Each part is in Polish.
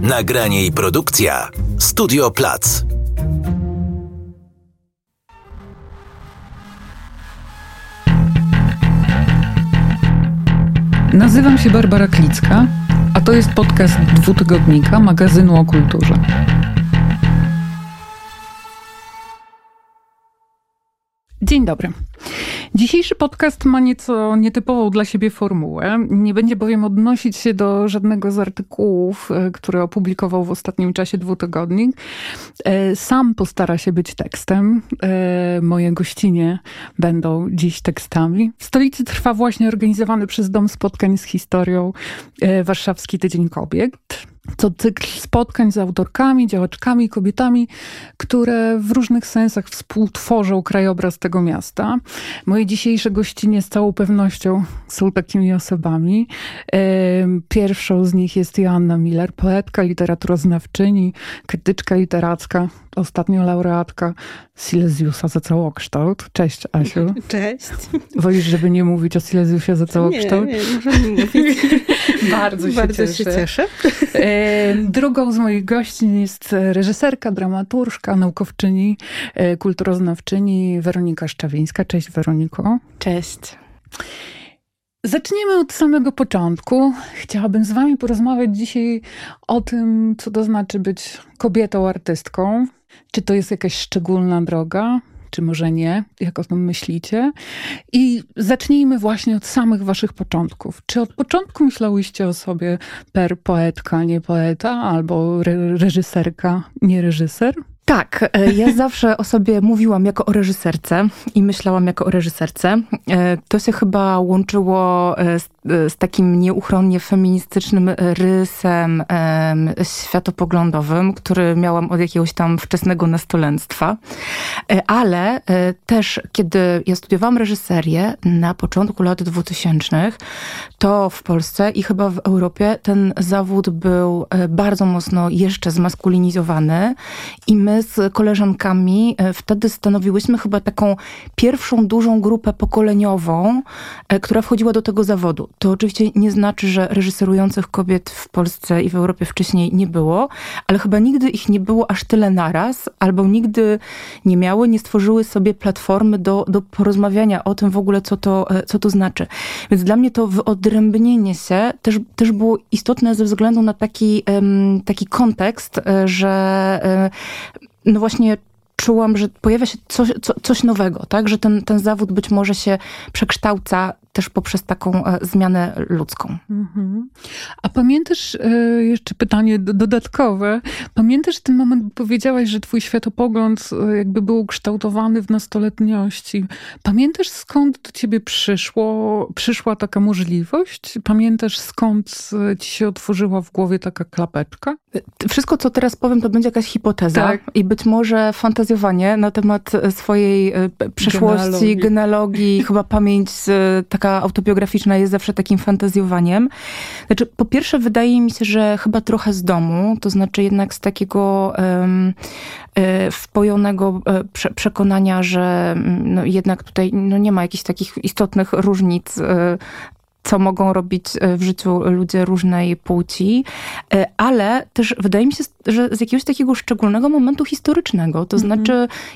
Nagranie i produkcja Studio Plac. Nazywam się Barbara Klicka, a to jest podcast dwutygodnika magazynu o kulturze. Dzień dobry. Dzisiejszy podcast ma nieco nietypową dla siebie formułę. Nie będzie bowiem odnosić się do żadnego z artykułów, e, które opublikował w ostatnim czasie dwutygodnik. E, sam postara się być tekstem. E, moje gościnie będą dziś tekstami. W stolicy trwa właśnie organizowany przez Dom Spotkań z Historią Warszawski Tydzień Kobiet to cykl spotkań z autorkami, działaczkami, kobietami, które w różnych sensach współtworzą krajobraz tego miasta. Moje dzisiejsze gościnie z całą pewnością są takimi osobami. Pierwszą z nich jest Joanna Miller, poetka, literaturoznawczyni, krytyczka literacka, ostatnio laureatka Silesiusa za całokształt. Cześć, Asiu. Cześć. Wolisz, żeby nie mówić o Silesiusie za całokształt? Nie, nie, możemy mówić. Bardzo się Bardzo cieszę. się cieszę. Drugą z moich gościń jest reżyserka, dramaturżka, naukowczyni, e, kulturoznawczyni Weronika Szczawińska. Cześć Weroniko. Cześć. Zacznijmy od samego początku. Chciałabym z Wami porozmawiać dzisiaj o tym, co to znaczy być kobietą artystką. Czy to jest jakaś szczególna droga? czy może nie, jak o tym myślicie. I zacznijmy właśnie od samych waszych początków. Czy od początku myślałyście o sobie per poetka, nie poeta, albo re reżyserka, nie reżyser? Tak, e, ja zawsze o sobie mówiłam jako o reżyserce i myślałam jako o reżyserce. E, to się chyba łączyło e, z, z takim nieuchronnie feministycznym rysem światopoglądowym, który miałam od jakiegoś tam wczesnego nastolenstwa. Ale też, kiedy ja studiowałam reżyserię na początku lat 2000, to w Polsce i chyba w Europie ten zawód był bardzo mocno jeszcze zmaskulinizowany i my z koleżankami e, wtedy stanowiłyśmy chyba taką pierwszą dużą grupę pokoleniową, e, która wchodziła do tego zawodu. To oczywiście nie znaczy, że reżyserujących kobiet w Polsce i w Europie wcześniej nie było, ale chyba nigdy ich nie było aż tyle naraz, albo nigdy nie miały, nie stworzyły sobie platformy do, do porozmawiania o tym w ogóle, co to, e, co to znaczy. Więc dla mnie to wyodrębnienie się też, też było istotne ze względu na taki, taki kontekst, że no właśnie czułam, że pojawia się coś, co, coś nowego, tak? Że ten, ten zawód być może się przekształca też poprzez taką e, zmianę ludzką. Mhm. A pamiętasz, e, jeszcze pytanie dodatkowe, pamiętasz ten moment, bo powiedziałaś, że twój światopogląd e, jakby był ukształtowany w nastoletniości. Pamiętasz skąd do ciebie przyszło, przyszła taka możliwość? Pamiętasz skąd ci się otworzyła w głowie taka klapeczka? Wszystko, co teraz powiem, to będzie jakaś hipoteza tak. i być może na temat swojej przeszłości, genealogii, genealogii chyba pamięć taka taka autobiograficzna jest zawsze takim fantazjowaniem. Znaczy, po pierwsze, wydaje mi się, że chyba trochę z domu, to znaczy jednak z takiego um, wpojonego e, prze przekonania, że mm, no, jednak tutaj no, nie ma jakichś takich istotnych różnic e, co mogą robić e, w życiu ludzie różnej płci, e, ale też wydaje mi się, że z jakiegoś takiego szczególnego momentu historycznego. To mhm. znaczy,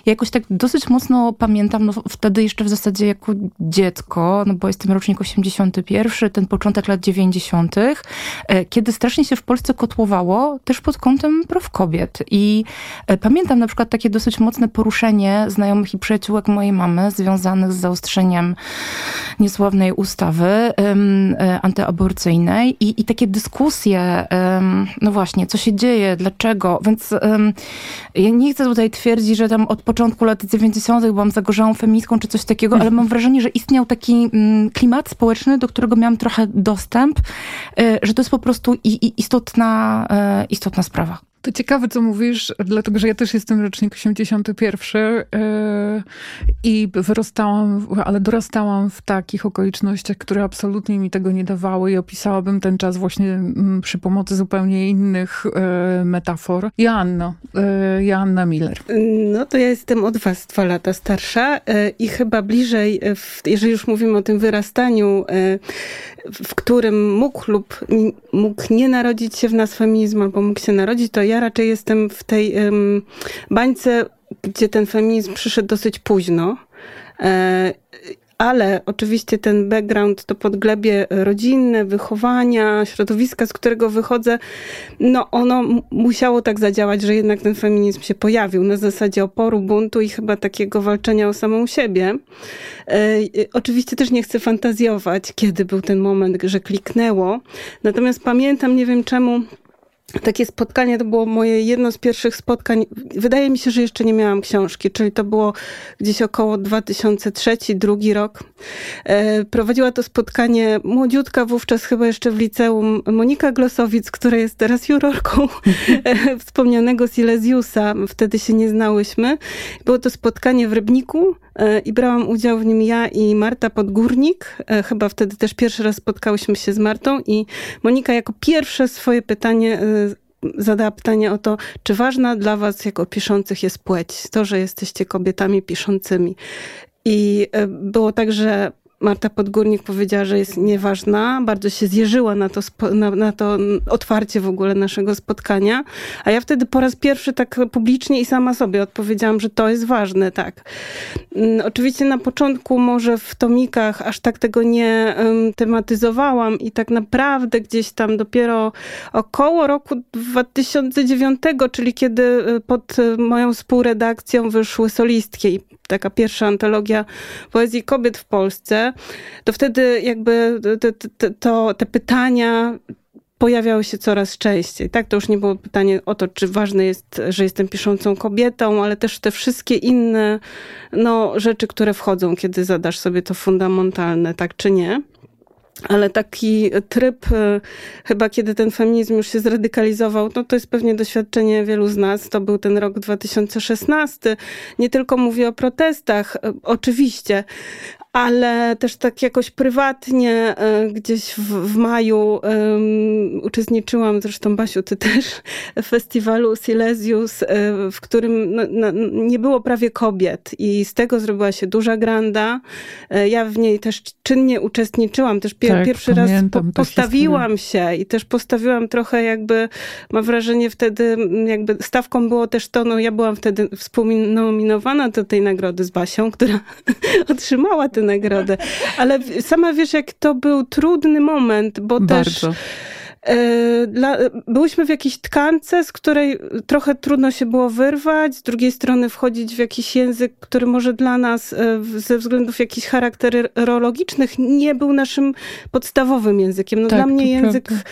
ja jakoś tak dosyć mocno pamiętam, no wtedy jeszcze w zasadzie jako dziecko, no bo jestem rocznik 81, ten początek lat 90., e, kiedy strasznie się w Polsce kotłowało, też pod kątem praw kobiet. I pamiętam na przykład takie dosyć mocne poruszenie znajomych i przyjaciółek mojej mamy, związanych z zaostrzeniem niesławnej ustawy, E, antyaborcyjnej i, i takie dyskusje, no właśnie, co się dzieje, dlaczego, więc ja nie chcę tutaj twierdzić, że tam od początku lat 90. byłam zagorzałą feministką czy coś takiego, ale mam wrażenie, że istniał taki mm, klimat społeczny, do którego miałam trochę dostęp, e, że to jest po prostu istotna, e, istotna sprawa. To ciekawe, co mówisz, dlatego że ja też jestem rocznik 81 yy, i wyrostałam, ale dorastałam w takich okolicznościach, które absolutnie mi tego nie dawały i opisałabym ten czas właśnie mm, przy pomocy zupełnie innych yy, metafor. Joanno, yy, Joanna Miller. No to ja jestem od was dwa lata starsza i chyba bliżej, jeżeli już mówimy o tym wyrastaniu w którym mógł lub mógł nie narodzić się w nas feminizm, albo mógł się narodzić, to ja raczej jestem w tej um, bańce, gdzie ten feminizm przyszedł dosyć późno. E, ale oczywiście ten background, to podglebie rodzinne, wychowania, środowiska, z którego wychodzę, no ono musiało tak zadziałać, że jednak ten feminizm się pojawił na zasadzie oporu, buntu i chyba takiego walczenia o samą siebie. E, oczywiście też nie chcę fantazjować, kiedy był ten moment, że kliknęło. Natomiast pamiętam, nie wiem czemu, takie spotkanie to było moje jedno z pierwszych spotkań. Wydaje mi się, że jeszcze nie miałam książki, czyli to było gdzieś około 2003, drugi rok. E, prowadziła to spotkanie młodziutka, wówczas chyba jeszcze w liceum, Monika Glosowic, która jest teraz jurorką e, wspomnianego Silesiusa. Wtedy się nie znałyśmy. Było to spotkanie w Rybniku i brałam udział w nim ja i Marta Podgórnik. Chyba wtedy też pierwszy raz spotkałyśmy się z Martą i Monika jako pierwsze swoje pytanie zadała pytanie o to, czy ważna dla was jako piszących jest płeć, to, że jesteście kobietami piszącymi. I e, było tak, że Marta Podgórnik powiedziała, że jest nieważna, bardzo się zjeżyła na to, na, na, to otwarcie w ogóle naszego spotkania, a ja wtedy po raz pierwszy tak publicznie i sama sobie odpowiedziałam, że to jest ważne, tak. Mm, oczywiście na początku może w tomikach aż tak tego nie um, tematyzowałam i tak naprawdę gdzieś tam dopiero około roku 2009, czyli kiedy y, pod y, moją współredakcją wyszły solistki taka pierwsza antologia poezji kobiet w Polsce, to wtedy jakby te, te, to, te pytania pojawiały się coraz częściej. Tak, to już nie było pytanie o to, czy ważne jest, że jestem piszącą kobietą, ale też te wszystkie inne no, rzeczy, które wchodzą, kiedy zadasz sobie to fundamentalne, tak czy nie. Ale taki tryb, e, chyba kiedy ten feminizm już się zradykalizował, no to jest pewnie doświadczenie wielu z nas. To był ten rok 2016. Nie tylko mówię o protestach, e, oczywiście, ale też tak jakoś prywatnie e, gdzieś w, w maju um, uczestniczyłam, zresztą Basiu, ty też, w festiwalu Silesius, e, w którym no, no, nie było prawie kobiet i z tego zrobiła się duża granda. E, ja w niej też czynnie uczestniczyłam, też pier, tak, pierwszy raz po, postawiłam się i też postawiłam trochę jakby, mam wrażenie wtedy jakby stawką było też to, no ja byłam wtedy współnominowana do tej nagrody z Basią, która otrzymała tę tę nagrodę. Ale sama wiesz, jak to był trudny moment, bo Bardzo. też dla, byłyśmy w jakiejś tkance, z której trochę trudno się było wyrwać, z drugiej strony wchodzić w jakiś język, który może dla nas e, ze względów jakichś charakterologicznych nie był naszym podstawowym językiem. No tak, dla mnie język prawda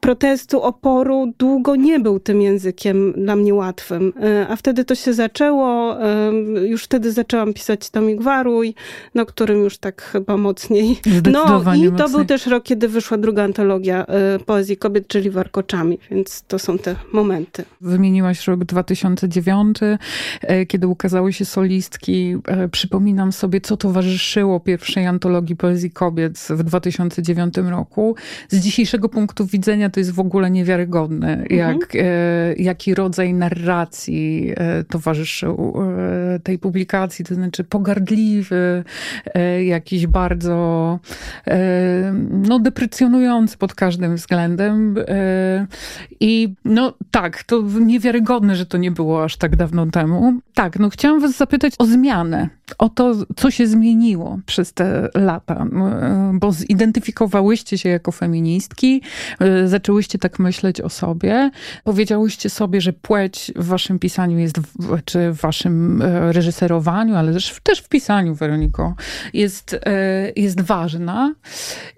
protestu, oporu długo nie był tym językiem dla mnie łatwym. E, a wtedy to się zaczęło. E, już wtedy zaczęłam pisać Tomik Waruj, no którym już tak chyba mocniej. No i to mocniej. był też rok, kiedy wyszła druga antologia e, poezji kobiet, czyli Warkoczami, więc to są te momenty. Wymieniłaś rok 2009, kiedy ukazały się solistki. Przypominam sobie, co towarzyszyło pierwszej antologii poezji kobiet w 2009 roku. Z dzisiejszego punktu widzenia to jest w ogóle niewiarygodne, mhm. jak, e, jaki rodzaj narracji e, towarzyszył e, tej publikacji, to znaczy pogardliwy, jakiś bardzo no, deprecjonujący pod każdym względem. I no tak, to niewiarygodne, że to nie było aż tak dawno temu. Tak, no chciałam was zapytać o zmianę, o to, co się zmieniło przez te lata, bo zidentyfikowałyście się jako feministki, zaczęłyście tak myśleć o sobie, powiedziałyście sobie, że płeć w waszym pisaniu jest, czy w waszym e, reżyserowaniu, ale też, też w pisaniu, Weroniko, jest, e, jest ważna.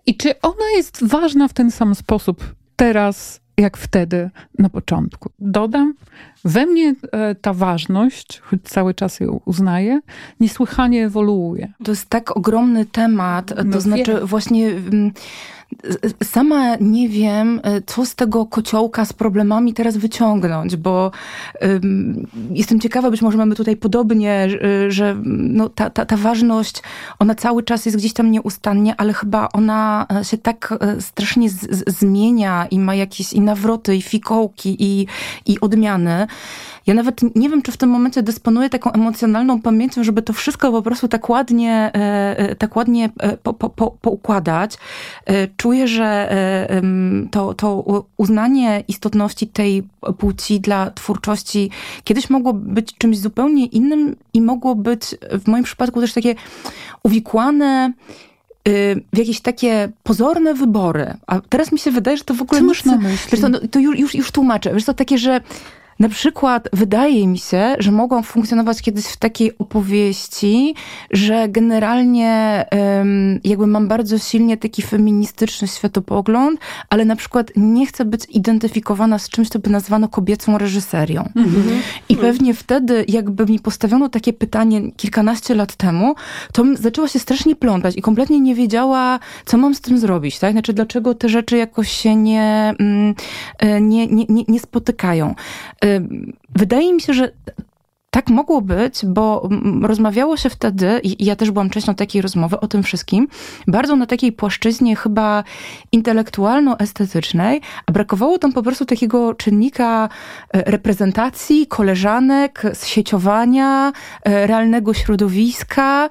I czy ona jest ważna w ten sam sposób teraz, jak wtedy na początku? Dodam, we mnie e, ta ważność, choć cały czas ją uznaję, niesłychanie ewoluuje. To jest tak ogromny temat, to no znaczy właśnie mm, sama nie wiem, e, co z tego kociołka z problemami teraz wyciągnąć, bo jestem ciekawa, być może mamy tutaj podobnie, że, że no, ta, ta, ta ważność, ona cały czas jest gdzieś tam nieustannie, ale chyba ona e, się tak e, strasznie z, z, zmienia i ma jakieś i nawroty, i fikołki, i, i odmiany. Ja nawet nie wiem, czy w tym momencie dysponuję taką emocjonalną pamięcią, żeby to wszystko po prostu tak ładnie, tak ładnie po, po, po, poukładać. Czuję, że to, to uznanie istotności tej płci dla twórczości kiedyś mogło być czymś zupełnie innym i mogło być w moim przypadku też takie uwikłane y, w jakieś takie pozorne wybory. A teraz mi się wydaje, że to w ogóle... Co masz na myśli? Wiesz, to, no, to już, już, już tłumaczę. Wiesz, to takie, że na przykład wydaje mi się, że mogą funkcjonować kiedyś w takiej opowieści, że generalnie jakby mam bardzo silnie taki feministyczny światopogląd, ale na przykład nie chcę być identyfikowana z czymś, co by nazwano kobiecą reżyserią. Mhm. I pewnie wtedy, jakby mi postawiono takie pytanie kilkanaście lat temu, to zaczęła się strasznie plątać i kompletnie nie wiedziała, co mam z tym zrobić. Tak? Znaczy, dlaczego te rzeczy jakoś się nie, mm, e, nie, nie, nie, nie spotykają. Wydaje mi się, że tak mogło być, bo rozmawiało się wtedy, i ja też byłam częścią takiej rozmowy o tym wszystkim, bardzo na takiej płaszczyźnie chyba intelektualno-estetycznej, a brakowało tam po prostu takiego czynnika e, reprezentacji, koleżanek, sieciowania, e, realnego środowiska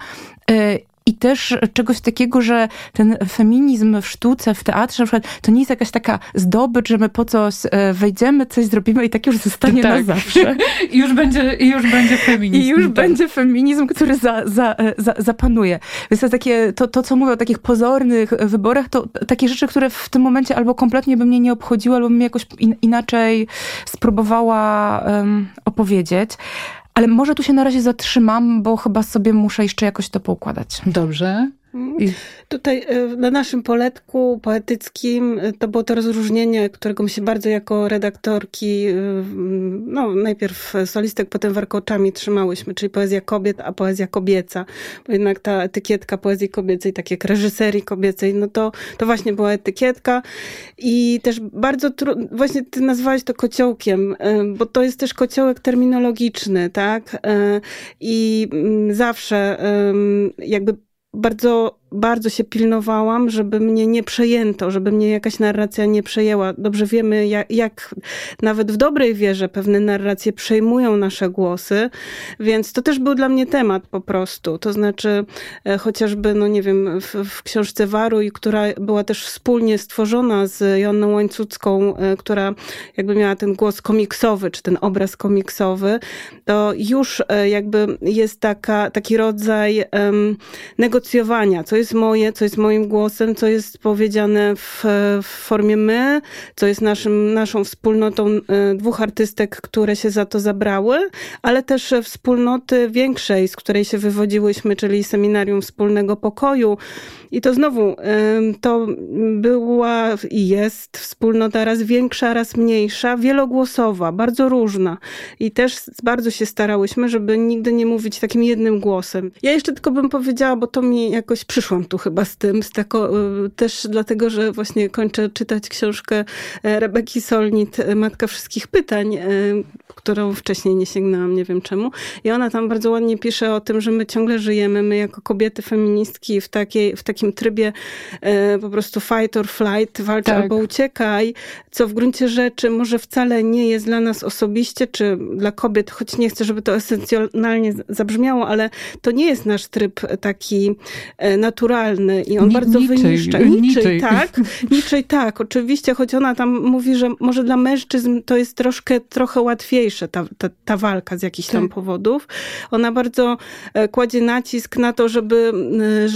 e, i też czegoś takiego, że ten feminizm w sztuce, w teatrze na przykład, to nie jest jakaś taka zdobycz, że my po coś e, wejdziemy, coś zrobimy i tak już zostanie tak. na zawsze. I już będzie, i już będzie feminizm. I już tak. będzie feminizm, który za, za, e, za, zapanuje. Więc to, takie, to, to, co mówię o takich pozornych wyborach, to takie rzeczy, które w tym momencie albo kompletnie by mnie nie obchodziły, albo bym jakoś in, inaczej spróbowała um, opowiedzieć. Ale może tu się na razie zatrzymam, bo chyba sobie muszę jeszcze jakoś to poukładać. Dobrze. I... Tutaj e, na naszym poletku poetyckim e, to było to rozróżnienie, którego my się bardzo jako redaktorki, e, no najpierw solistek, potem warkoczami trzymałyśmy, czyli poezja kobiet, a poezja kobieca. Bo jednak ta etykietka poezji kobiecej, tak jak reżyserii kobiecej, no to, to właśnie była etykietka. I też bardzo trudno, właśnie ty nazwałeś to kociołkiem, bo to jest też kociołek terminologiczny, tak? I mm, zawsze jakby bardzo bardzo się pilnowałam, żeby mnie nie przejęto, żeby mnie jakaś narracja nie przejęła. Dobrze wiemy, jak, jak, nawet w dobrej wierze pewne narracje przejmują nasze głosy, więc to też był dla mnie temat po prostu. To znaczy, e, chociażby, no nie wiem, w, w książce Waruj, która była też wspólnie stworzona z Joanną Łańcucką, e, która jakby miała ten głos komiksowy, czy ten obraz komiksowy, to już e, jakby jest taka, taki rodzaj um, negocjowania, co jest jest moje, co jest moim głosem, co jest powiedziane w, w formie my, co jest naszym, naszą wspólnotą e, dwóch artystek, które się za to zabrały, ale też wspólnoty większej, z której się wywodziłyśmy, czyli Seminarium Wspólnego Pokoju. I to znowu, to była i jest wspólnota raz większa, raz mniejsza, wielogłosowa, bardzo różna. I też bardzo się starałyśmy, żeby nigdy nie mówić takim jednym głosem. Ja jeszcze tylko bym powiedziała, bo to mi jakoś przyszło wyszłam tu chyba z tym, z tako, y, też dlatego, że właśnie kończę czytać książkę e, Rebeki Solnit, e, Matka Wszystkich Pytań, e, którą wcześniej nie sięgnęłam, nie wiem czemu. I ona tam bardzo ładnie pisze o tym, że my ciągle żyjemy, my jako kobiety feministki w, takiej, w takim trybie po prostu fight or flight, walcz tak. albo uciekaj, co w gruncie rzeczy może wcale nie jest dla nas osobiście, czy dla kobiet, choć nie chcę, żeby to esencjonalnie zabrzmiało, ale to nie jest nasz tryb taki naturalny, naturalny i on Ni bardzo niczej, wyniszcza. Niczej, niczej, tak. Niczej, tak. Oczywiście, choć ona tam mówi, że może dla mężczyzn to jest troszkę, trochę łatwiejsze ta, ta, ta walka z jakichś tak. tam powodów. Ona bardzo e, kładzie nacisk na to, żeby,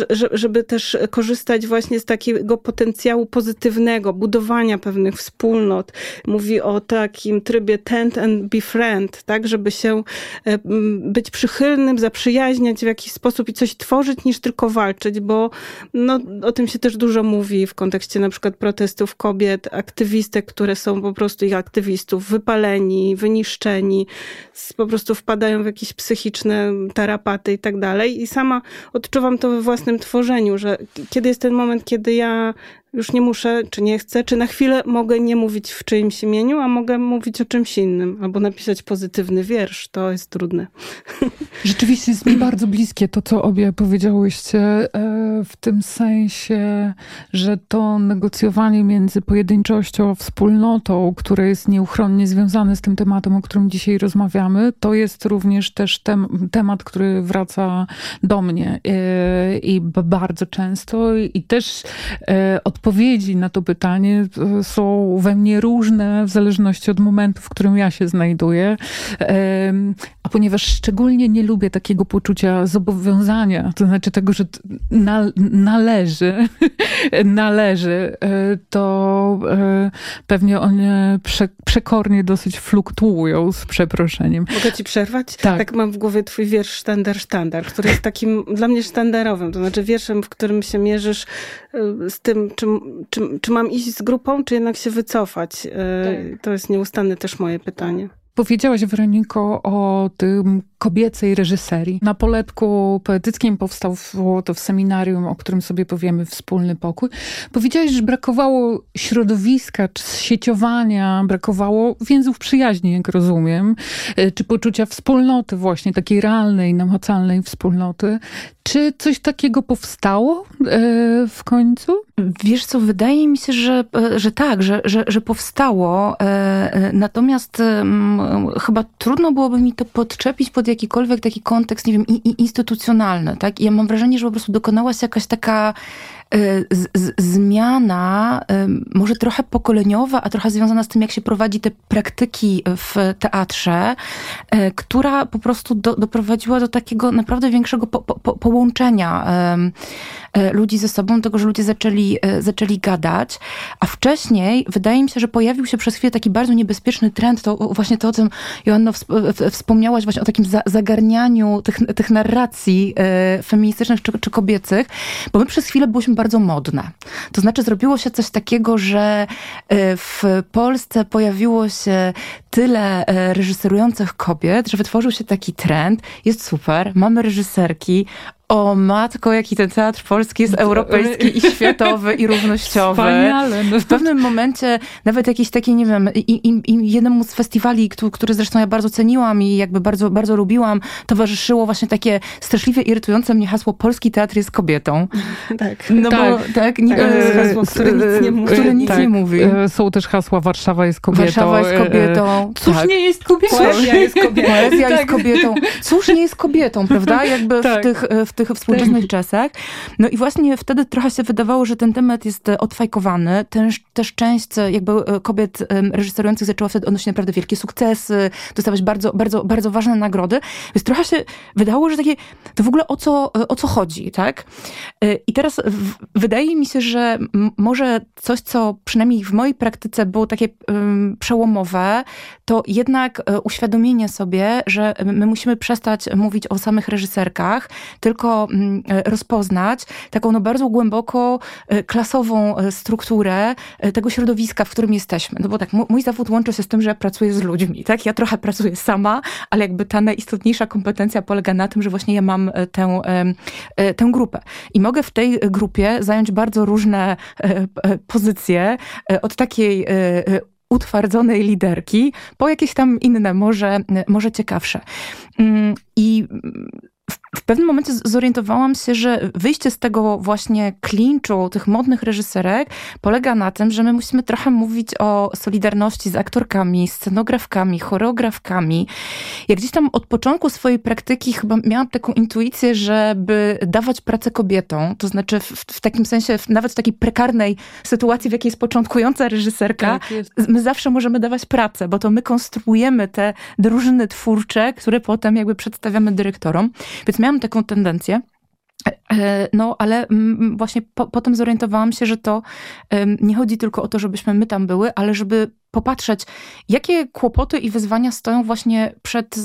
e, żeby też korzystać właśnie z takiego potencjału pozytywnego, budowania pewnych wspólnot. Mówi o takim trybie tend and befriend, tak, żeby się e, być przychylnym, zaprzyjaźniać w jakiś sposób i coś tworzyć, niż tylko walczyć, bo no, o tym się też dużo mówi w kontekście na przykład protestów kobiet, aktywistek, które są po prostu ich aktywistów wypaleni, wyniszczeni, po prostu wpadają w jakieś psychiczne tarapaty i tak dalej. I sama odczuwam to we własnym tworzeniu, że kiedy jest ten moment, kiedy ja już nie muszę, czy nie chcę, czy na chwilę mogę nie mówić w czyimś imieniu, a mogę mówić o czymś innym, albo napisać pozytywny wiersz. To jest trudne. Rzeczywiście jest mi bardzo bliskie to, co obie powiedziałyście, e, w tym sensie, że to negocjowanie między pojedynczością a wspólnotą, które jest nieuchronnie związane z tym tematem, o którym dzisiaj rozmawiamy, to jest również też tem temat, który wraca do mnie e, i bardzo często i też od odpowiedzi na to pytanie e, są we mnie różne w zależności od momentu, w którym ja się znajduję. A ponieważ szczególnie nie lubię takiego poczucia zobowiązania, to znaczy tego, że należy, należy, e, to e, pewnie one przekornie dosyć fluktuują z przeproszeniem. Mogę ci przerwać? Tak. tak mam w głowie twój wiersz Sztandar Sztandar, który jest takim dla mnie sztandarowym, to znaczy wierszem, w którym się mierzysz z tym, czy, czy, czy mam iść z grupą, czy jednak się wycofać? E, tak. To jest nieustanne też moje pytanie. Powiedziałaś, Weroniko, o tym kobiecej reżyserii. Na poletku poetyckim powstało to w seminarium, o którym sobie powiemy, Wspólny Pokój. Powiedziałaś, że brakowało środowiska, czy sieciowania, brakowało więzów przyjaźni, jak rozumiem, e, czy poczucia wspólnoty właśnie, takiej realnej, namacalnej wspólnoty. Czy coś takiego powstało e, w końcu? Wiesz co, wydaje mi się, że, e, że tak, że, że, że powstało. Natomiast chyba trudno byłoby mi to podczepić pod jakikolwiek taki kontekst, nie wiem, instytucjonalny, tak? I ja mam wrażenie, że po prostu dokonała się jakaś taka z, z, zmiana, y, może trochę pokoleniowa, a trochę związana z tym, jak się prowadzi te praktyki w teatrze, y, która po prostu do, doprowadziła do takiego naprawdę większego po, po, połączenia ludzi ze sobą, tego, że ludzie zaczęli, zaczęli gadać, a wcześniej wydaje mi się, że pojawił się przez chwilę taki bardzo niebezpieczny trend, to właśnie to, o czym Joanno wspomniałaś, właśnie o takim zagarnianiu tych, tych narracji feministycznych czy, czy kobiecych, bo my przez chwilę byliśmy bardzo modne. To znaczy zrobiło się coś takiego, że e, w Polsce pojawiło się tyle e, reżyserujących kobiet, że wytworzył się taki trend. Jest super, mamy reżyserki, o matko, jaki ten teatr polski jest europejski i światowy i równościowy. Wspaniale. No. W pewnym momencie nawet jakieś takie, nie wiem, i, i, i jednemu z festiwali, który, który zresztą ja bardzo ceniłam i jakby bardzo, bardzo lubiłam, towarzyszyło właśnie takie straszliwie irytujące mnie hasło Polski teatr jest kobietą. Tak. No tak. bo tak, nie, tak, e, hasło, które nic nie mówi. Które nic tak. nie mówi. E, są też hasła Warszawa jest kobietą. Warszawa jest kobietą. Cóż tak. nie jest kobietą? Poezja jest kobietą. Poezja jest tak. kobietą. Cóż nie jest kobietą, prawda? Jakby w tak. tych, w tych współczesnych tak. czasach. No i właśnie wtedy trochę się wydawało, że ten temat jest e, odfajkowany. Też, też część e, jakby e, kobiet reżyserujących zaczęła wtedy odnosić naprawdę wielkie sukcesy, dostawać bardzo, bardzo, bardzo ważne nagrody. Więc trochę się wydawało, że takie, to w ogóle o co, o co chodzi, tak? I teraz w, wydaje mi się, że może coś, co przynajmniej w mojej praktyce było takie um, przełomowe, to jednak uświadomienie sobie, że my musimy przestać mówić o samych reżyserkach, tylko Mm, e, rozpoznać taką no bardzo głęboko e, klasową e, strukturę tego środowiska, w którym jesteśmy. No bo tak, mój zawód łączy się z tym, że pracuję z ludźmi, tak? Ja trochę pracuję sama, ale jakby ta najistotniejsza kompetencja polega na tym, że właśnie ja mam tę, tę grupę. I mogę w tej grupie zająć bardzo różne pozycje, od takiej utwardzonej liderki, po jakieś tam inne, może, może ciekawsze. Mm, I w pewnym momencie zorientowałam się, że wyjście z tego właśnie klinczu tych modnych reżyserek polega na tym, że my musimy trochę mówić o solidarności z aktorkami, scenografkami, choreografkami. Ja gdzieś tam od początku swojej praktyki chyba miałam taką intuicję, żeby dawać pracę kobietom, to znaczy w, w takim sensie, w, nawet w takiej prekarnej sytuacji, w jakiej jest początkująca reżyserka, tak, my zawsze możemy dawać pracę, bo to my konstruujemy te drużyny twórcze, które potem jakby przedstawiamy dyrektorom. Więc miałam taką tendencję. E, no, ale mm, właśnie po, potem zorientowałam się, że to nie chodzi tylko o to, żebyśmy my tam były, ale żeby popatrzeć, jakie kłopoty i wyzwania stoją właśnie przed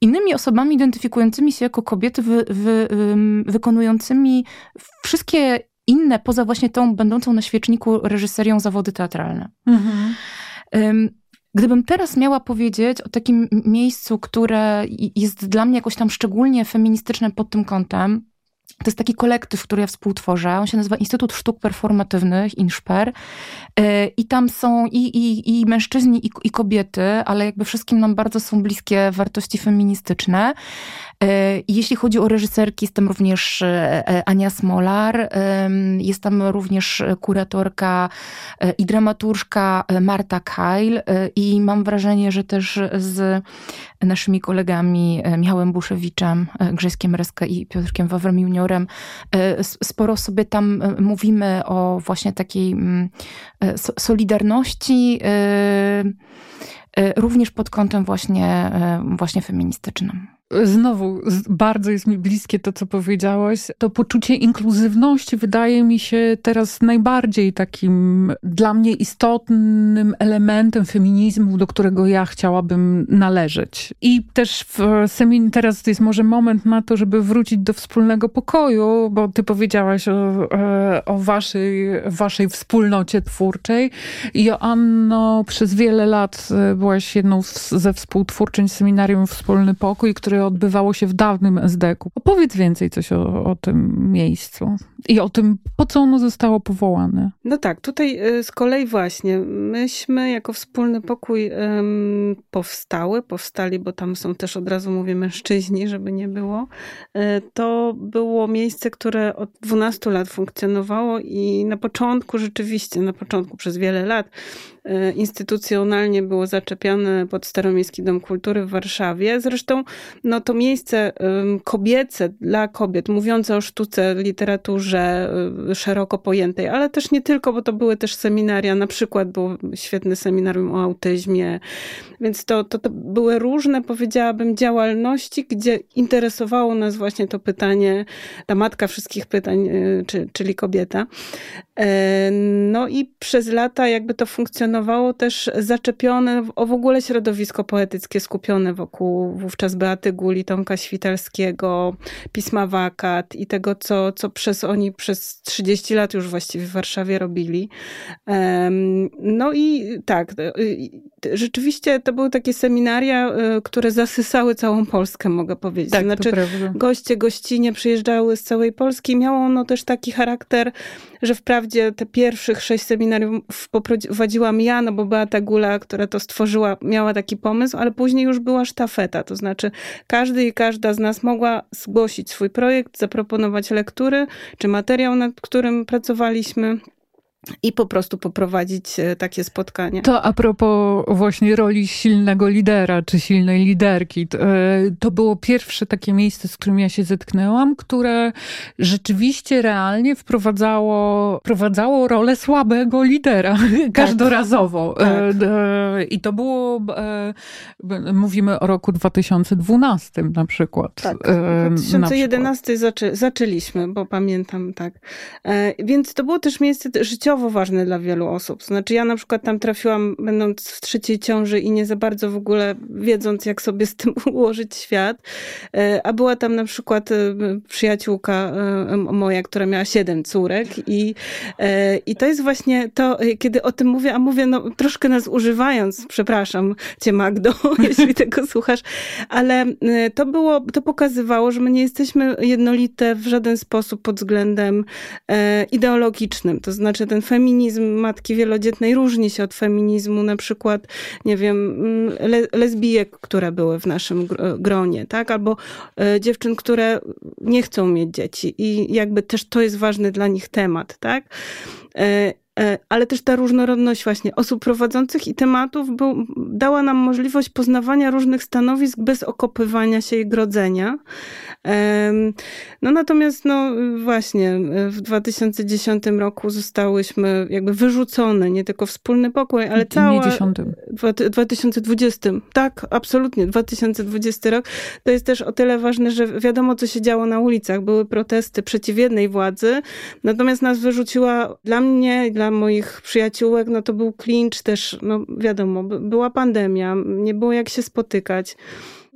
innymi osobami identyfikującymi się jako kobiety, wy, wy, wykonującymi wszystkie inne, poza właśnie tą będącą na świeczniku reżyserią zawody teatralne. Mhm. Gdybym teraz miała powiedzieć o takim miejscu, które jest dla mnie jakoś tam szczególnie feministyczne pod tym kątem, to jest taki kolektyw, który ja współtworzę. On się nazywa Instytut Sztuk Performatywnych, INSPER. E, I tam są i, i, i mężczyźni, i, i kobiety, ale jakby wszystkim nam bardzo są bliskie wartości feministyczne. E, jeśli chodzi o reżyserki, jest tam również e, Ania Smolar, jest tam również kuratorka i dramaturżka Marta Kajl i mam wrażenie, że też z naszymi kolegami Michałem Buszewiczem, Grześkiem Reskę i Piotrkiem Wawrem Juniorem sporo sobie tam mówimy o właśnie takiej mm, solidarności, również pod kątem właśnie, właśnie feministycznym. Znowu, bardzo jest mi bliskie to, co powiedziałaś. To poczucie inkluzywności wydaje mi się teraz najbardziej takim dla mnie istotnym elementem feminizmu, do którego ja chciałabym należeć. I też w semin teraz jest może moment na to, żeby wrócić do wspólnego pokoju, bo ty powiedziałaś o, e, o waszej, waszej wspólnocie twórczej. Joanno, przez wiele lat e, byłaś jedną ze współtwórczyń seminarium Wspólny Pokój, które odbywało się w dawnym SDK-u. Opowiedz więcej coś o, o tym miejscu i o tym, po co ono zostało powołane. No tak, tutaj y, z kolei właśnie myśmy jako wspólny pokój powstały, powstali, bo tam są też od razu mówię mężczyźni, żeby nie było. Y, to było miejsce, które od 12 lat funkcjonowało i na początku rzeczywiście, na początku przez wiele lat instytucjonalnie było zaczepiane pod Staromiejski Dom Kultury w Warszawie. Zresztą no, to miejsce kobiece dla kobiet, mówiące o sztuce, literaturze y, szeroko pojętej, ale też nie tylko, bo to były też seminaria, na przykład było świetne seminarium o autyzmie, więc to, to, to były różne, powiedziałabym, działalności, gdzie interesowało nas właśnie to pytanie, ta matka wszystkich pytań, y, czyli kobieta. E, no i przez lata jakby to funkcjonowało też zaczepione o w ogóle środowisko poetyckie skupione wokół wówczas Beaty Guli, Tomka Świtalskiego, Pisma Wakat i tego, co, co przez oni przez 30 lat już właściwie w Warszawie robili. No i tak, y, rzeczywiście to były takie seminaria, y, które zasysały całą Polskę, mogę powiedzieć. Tak, znaczy, goście, gościnie przyjeżdżały z całej Polski. Miało ono też taki charakter, że wprawdzie te pierwszych sześć seminariów poprowadziłam ja, no bo Beata Gula, która to stworzyła, miała taki pomysł, ale później już była sztafeta, to znaczy każdy i każda z nas mogła zgłosić swój projekt, zaproponować lektury czy materiał, nad którym pracowaliśmy i po prostu poprowadzić e, takie spotkania. To a propos właśnie roli silnego lidera, czy silnej liderki. E, to było pierwsze takie miejsce, z którym ja się zetknęłam, które rzeczywiście realnie wprowadzało, wprowadzało rolę słabego lidera tak. każdorazowo. Tak. I to było, mówimy o roku 2012 na przykład. Tak, 2011 na zaczę, zaczęliśmy, bo pamiętam, tak. Więc to było też miejsce życiowe, życiowo ważne dla wielu osób. Znaczy ja na przykład tam trafiłam będąc w trzeciej ciąży i nie za bardzo w ogóle wiedząc jak sobie z tym ułożyć świat, e, a była tam na przykład e, przyjaciółka e, moja, która miała siedem córek i, i to jest właśnie to, kiedy o tym mówię, a mówię no troszkę nas używając, przepraszam cię Magdo, jeśli tego słuchasz, ale to było, to pokazywało, że my nie jesteśmy jednolite w żaden sposób pod względem ideologicznym. To znaczy ten feminizm matki wielodzietnej różni się od feminizmu na przykład, nie wiem, mm, le, lesbijek, które były w naszym gronie, tak? Albo e, dziewczyn, które nie chcą mieć dzieci i jakby też to jest ważny dla nich temat, tak? E, e, ale też ta różnorodność właśnie osób prowadzących i tematów był, dała nam możliwość poznawania różnych stanowisk bez okopywania się i grodzenia. No natomiast, no właśnie, w 2010 roku zostałyśmy jakby wyrzucone, nie tylko wspólny pokój, ale cała... 2020. Tak, absolutnie. 2020 rok. To jest też o tyle ważne, że wiadomo, co się działo na ulicach. Były protesty przeciw jednej władzy, natomiast nas wyrzuciła dla mnie i moich przyjaciółek, no to był klincz też, no wiadomo, była pandemia, nie było jak się spotykać.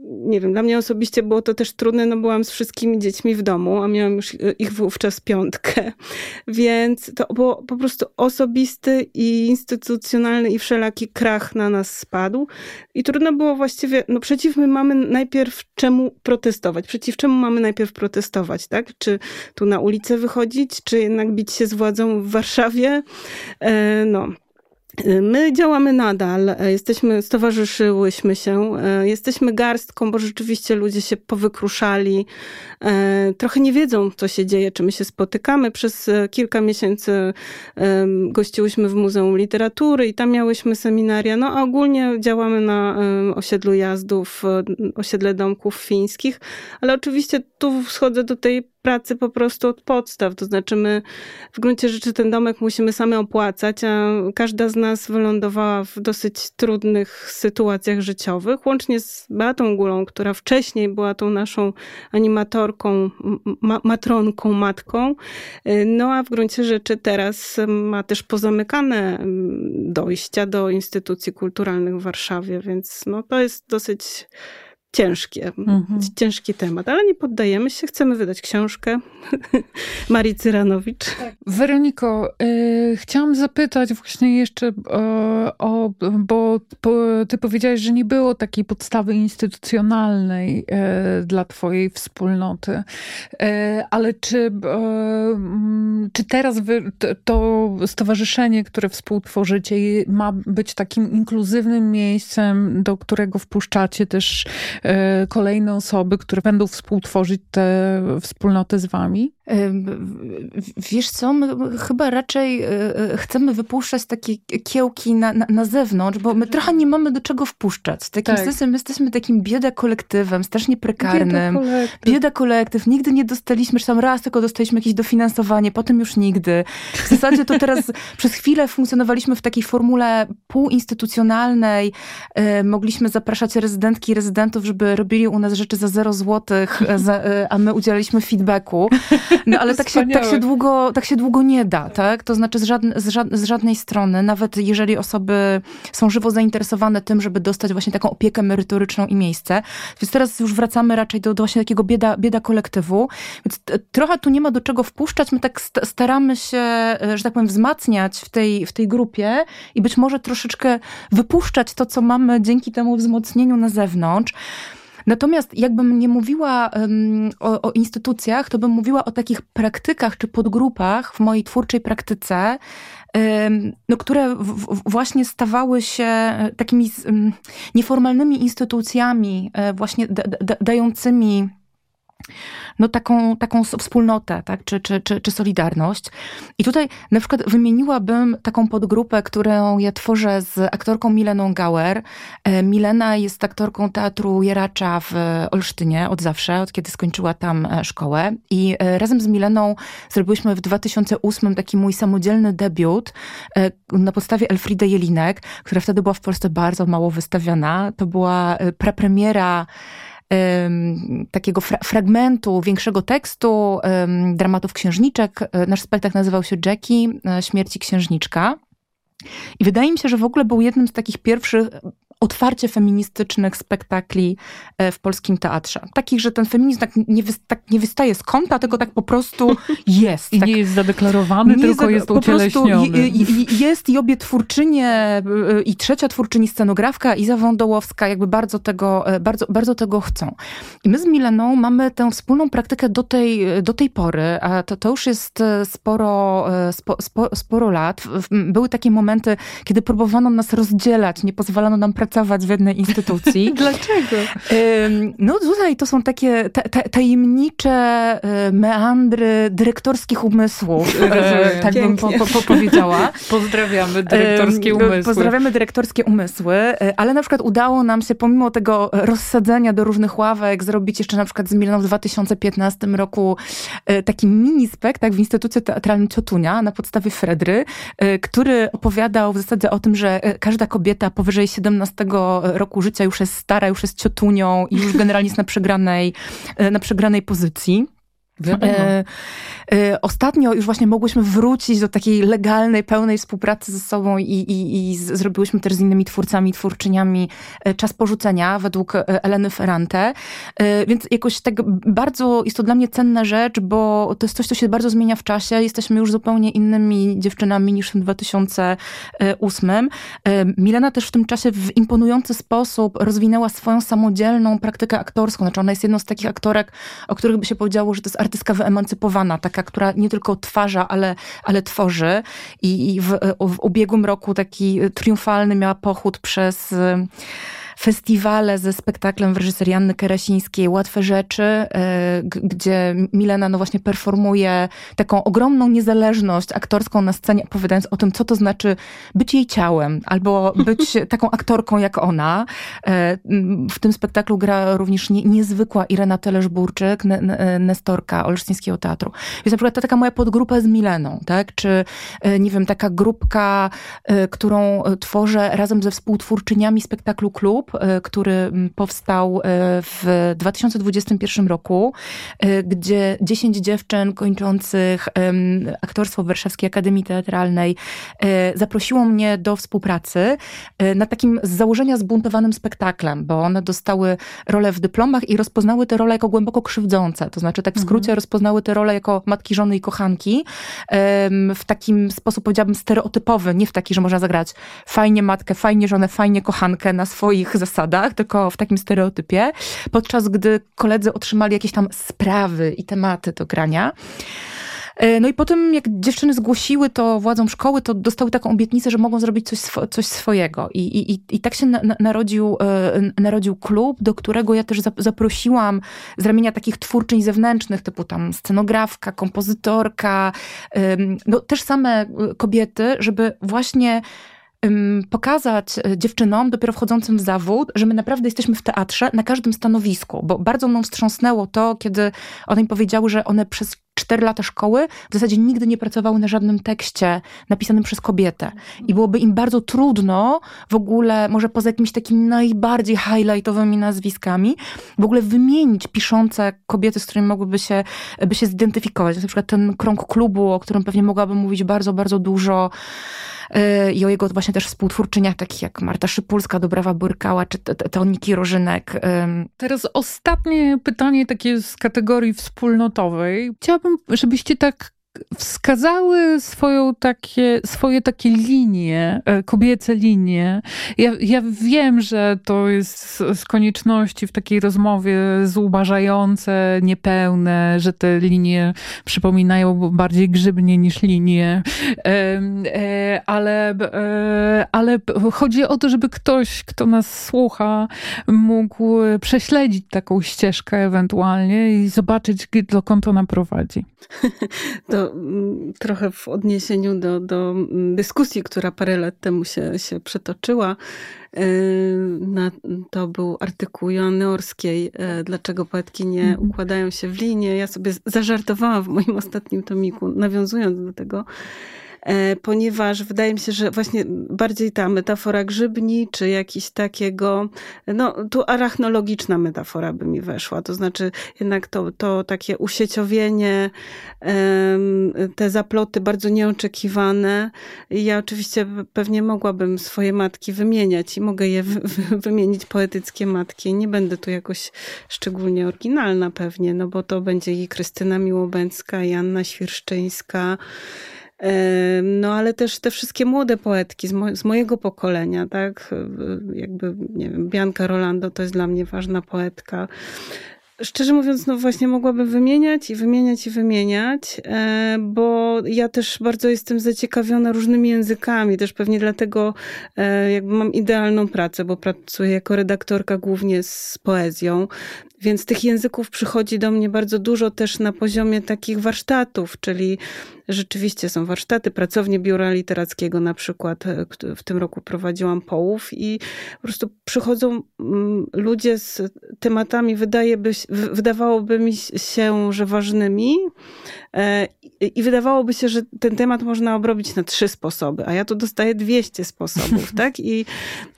Nie wiem, dla mnie osobiście było to też trudne, no byłam z wszystkimi dziećmi w domu, a miałam już ich wówczas piątkę, więc to było po prostu osobisty i instytucjonalny i wszelaki krach na nas spadł i trudno było właściwie, no przeciw my mamy najpierw czemu protestować, przeciw czemu mamy najpierw protestować, tak? Czy tu na ulicę wychodzić, czy jednak bić się z władzą w Warszawie? E, no, My działamy nadal, jesteśmy, stowarzyszyłyśmy się, jesteśmy garstką, bo rzeczywiście ludzie się powykruszali, trochę nie wiedzą, co się dzieje, czy my się spotykamy. Przez kilka miesięcy gościłyśmy w Muzeum Literatury i tam miałyśmy seminaria, no a ogólnie działamy na osiedlu jazdów, osiedle domków fińskich, ale oczywiście tu schodzę do tej pracy po prostu od podstaw. To znaczy, my w gruncie rzeczy ten domek musimy same opłacać, a każda z nas wylądowała w dosyć trudnych sytuacjach życiowych, łącznie z Beatą Gulą, która wcześniej była tą naszą animatorką, ma matronką, matką. No a w gruncie rzeczy teraz ma też pozamykane dojścia do instytucji kulturalnych w Warszawie, więc no to jest dosyć ciężkie, mhm. ciężki temat, ale nie poddajemy się, chcemy wydać książkę Marii Cyranowicz. Tak. Weroniko, y, chciałam zapytać właśnie jeszcze y, o, bo, bo ty powiedziałaś, że nie było takiej podstawy instytucjonalnej y, dla twojej wspólnoty, y, ale czy, y, czy teraz wy, to stowarzyszenie, które współtworzycie ma być takim inkluzywnym miejscem, do którego wpuszczacie też kolejne osoby, które będą współtworzyć tę wspólnotę z wami? Wiesz co, my chyba raczej e, e, chcemy wypuszczać takie kiełki na, na, na zewnątrz, bo my trochę nie mamy do czego wpuszczać. W takim tak. sensie my jesteśmy takim bieda kolektywem, strasznie prekarnym. Bieda kolektyw. bieda kolektyw. Nigdy nie dostaliśmy, czy tam raz tylko dostaliśmy jakieś dofinansowanie, potem już nigdy. W zasadzie to teraz przez chwilę funkcjonowaliśmy w takiej formule półinstytucjonalnej. Mogliśmy zapraszać rezydentki i rezydentów, żeby robili u nas rzeczy za zero złotych, a my udzielaliśmy feedbacku. No ale tak się, tak, się długo, tak się długo nie da, tak? To znaczy z, żadne, z, żad, z żadnej strony, nawet jeżeli osoby są żywo zainteresowane tym, żeby dostać właśnie taką opiekę merytoryczną i miejsce. Więc teraz już wracamy raczej do, do właśnie takiego bieda, bieda kolektywu. Więc trochę tu nie ma do czego wpuszczać. My tak staramy się, e, że tak powiem, wzmacniać w tej, w tej grupie i być może troszeczkę wypuszczać to, co mamy dzięki temu wzmocnieniu na zewnątrz. Natomiast jakbym nie mówiła um, o, o, instytucjach, to bym mówiła o takich praktykach czy podgrupach w mojej twórczej praktyce, um, no, które w, w, właśnie stawały się takimi um, nieformalnymi instytucjami, e, właśnie dającymi no taką, taką wspólnotę, tak? czy, czy, czy, czy solidarność. I tutaj na przykład wymieniłabym taką podgrupę, którą ja tworzę z aktorką Mileną Gauer. E, Milena jest aktorką teatru Jeracza w Olsztynie od zawsze, od kiedy skończyła tam e, szkołę. I e, razem z Mileną zrobiłyśmy w 2008 taki mój samodzielny debiut na podstawie Elfriedy Jelinek, która wtedy była w Polsce bardzo mało wystawiana. To była prepremiera takiego fra fragmentu, większego tekstu dramatów księżniczek. E, nasz spektakl nazywał się Jackie, e, Śmierci księżniczka. I wydaje mi się, że w ogóle był jednym z takich pierwszych otwarcie feministycznych spektakli e, w polskim teatrze. Takich, że ten feminizm tak nie, wy, tak nie wystaje z kąta, tylko tak po prostu jest. I tak, nie jest zadeklarowany, tylko jest ucieleśniony. jest i obie twórczynie, e, i trzecia twórczyni scenografka, Iza Wądołowska, jakby bardzo tego, e, bardzo, bardzo tego chcą. I my z Mileną mamy tę wspólną praktykę do tej, do tej pory, a to, to już jest sporo, spo, spo, sporo lat. Były takie momenty, kiedy próbowano nas rozdzielać, nie pozwalano nam pracować pracować w jednej instytucji. Dlaczego? No tutaj to są takie tajemnicze e, meandry dyrektorskich umysłów, e, tak bym po, po, powiedziała. Pozdrawiamy dyrektorskie umysły. Pozdrawiamy dyrektorskie umysły, e, ale na przykład udało nam się pomimo tego rozsadzenia do różnych ławek zrobić jeszcze na przykład z Mileną w 2015 roku taki mini spektakl w Instytucie Teatralnym Ciotunia na podstawie Fredry, który opowiadał w zasadzie o tym, że każda kobieta powyżej 17 roku życia już jest stara, już jest ciotunią i już generalnie jest na przegranej, e, na przegranej pozycji. E, e, ostatnio już właśnie mogłyśmy wrócić do takiej legalnej, pełnej współpracy ze sobą i, i, i z, zrobiłyśmy też z innymi twórcami, twórczyniami e, czas porzucenia według e, Eleny Ferrante. E, więc jakoś tak bardzo jest to dla mnie cenna rzecz, bo to jest coś, co się bardzo zmienia w czasie. Jesteśmy już zupełnie innymi dziewczynami niż w 2008. Milena też w tym czasie w imponujący sposób rozwinęła swoją samodzielną praktykę aktorską. Znaczy ona jest jedną z takich aktorek, o których by się powiedziało, że to jest artystka wyemancypowana, taka, która nie tylko odtwarza, ale, ale tworzy. I, i w, w ubiegłym roku taki triumfalny miała pochód przez festiwale ze spektaklem w reżyserii Anny Keresińskiej Łatwe Rzeczy, e, gdzie Milena no właśnie performuje taką ogromną niezależność aktorską na scenie, opowiadając o tym, co to znaczy być jej ciałem, albo być taką aktorką jak ona. E, w tym spektaklu gra również niezwykła Irena Telesz-Burczyk, nestorka Olsztyńskiego Teatru. Jest na przykład ta taka moja podgrupa z Mileną, tak? Czy, e, nie wiem, taka grupka, którą tworzę razem ze współtwórczyniami spektaklu Klub, E, który mm, powstał e, w 2021 roku, e, gdzie 10 dziewczyn kończących aktorstwo w Warszawskiej Akademii Teatralnej zaprosiło mnie do współpracy na takim z założenia zbuntowanym spektaklem, bo one dostały rolę w dyplomach i rozpoznały te role jako głęboko krzywdzące. To znaczy, tak w skrócie, mhm. rozpoznały te role jako matki, żony i kochanki w takim sposób, powiedziałabym, stereotypowy, nie w taki, że można zagrać fajnie matkę, fajnie żonę, fajnie kochankę na swoich zasadach, tylko w takim stereotypie, podczas gdy koledzy otrzymali jakieś tam sprawy i tematy do grania. E, no i potem, jak dziewczyny zgłosiły to władzom szkoły, to dostały taką obietnicę, że mogą zrobić coś, coś swojego. I, i, I tak się na, narodził, e, narodził klub, do którego ja też zaprosiłam z ramienia takich twórczyń zewnętrznych, typu tam scenografka, kompozytorka, no też same kobiety, żeby właśnie pokazać e, dziewczynom, dopiero wchodzącym w zawód, że my naprawdę jesteśmy w teatrze na każdym stanowisku, bo bardzo mną wstrząsnęło to, kiedy one mi powiedziały, że one przez cztery lata szkoły w zasadzie nigdy nie pracowały na żadnym tekście napisanym przez kobietę. I byłoby im bardzo trudno w ogóle, może poza jakimiś takimi najbardziej highlightowymi nazwiskami, w ogóle wymienić piszące kobiety, z którymi mogłyby się, by się zidentyfikować. Na przykład ten krąg klubu, o którym pewnie mogłabym mówić bardzo, bardzo dużo, Y, i o jego właśnie też współtwórczyniach, takich jak Marta Szypulska, Dobrawa Burkała, czy Toniki Rożynek. Teraz ostatnie pytanie takie z kategorii wspólnotowej. Chciałabym, żebyście tak wskazały swoją takie, swoje takie linie, e, kobiece linie. Ja, ja wiem, że to jest z konieczności w takiej rozmowie zubażające, niepełne, że te linie przypominają bardziej grzybnie niż linie, e, ale, e, ale chodzi o to, żeby ktoś, kto nas słucha, mógł prześledzić taką ścieżkę ewentualnie i zobaczyć, dokąd ona prowadzi. To trochę w odniesieniu do, do dyskusji, która parę lat temu się, się przetoczyła. E, na, to był artykuł Joanny Orskiej, e, dlaczego poetki nie mhm. układają się w linie. Ja sobie zażartowałam w moim ostatnim tomiku, nawiązując do tego, ponieważ wydaje mi się, że właśnie bardziej ta metafora grzybni, czy jakiś takiego, no tu arachnologiczna metafora by mi weszła, to znaczy jednak to, to takie usieciowienie, te zaploty bardzo nieoczekiwane. Ja oczywiście pewnie mogłabym swoje matki wymieniać i mogę je wymienić poetyckie matki. Nie będę tu jakoś szczególnie oryginalna pewnie, no bo to będzie i Krystyna Miłobęcka, i Anna Świerszczyńska, no ale też te wszystkie młode poetki z, mo z, mojego pokolenia, tak? Jakby, nie wiem, Bianca Rolando to jest dla mnie ważna poetka. Szczerze mówiąc, no właśnie mogłabym wymieniać i wymieniać i wymieniać, e, bo ja też bardzo jestem zaciekawiona różnymi językami, też pewnie dlatego e, jakby mam idealną pracę, bo pracuję jako redaktorka głównie z poezją, więc tych języków przychodzi do mnie bardzo dużo też na poziomie takich warsztatów, czyli rzeczywiście są warsztaty, pracownie biura literackiego na przykład e, w tym roku prowadziłam połów i po prostu przychodzą mm, ludzie z tematami, wydaje by, wydawałoby mi się, że ważnymi i wydawałoby się, że ten temat można obrobić na trzy sposoby, a ja tu dostaję 200 sposobów, tak? I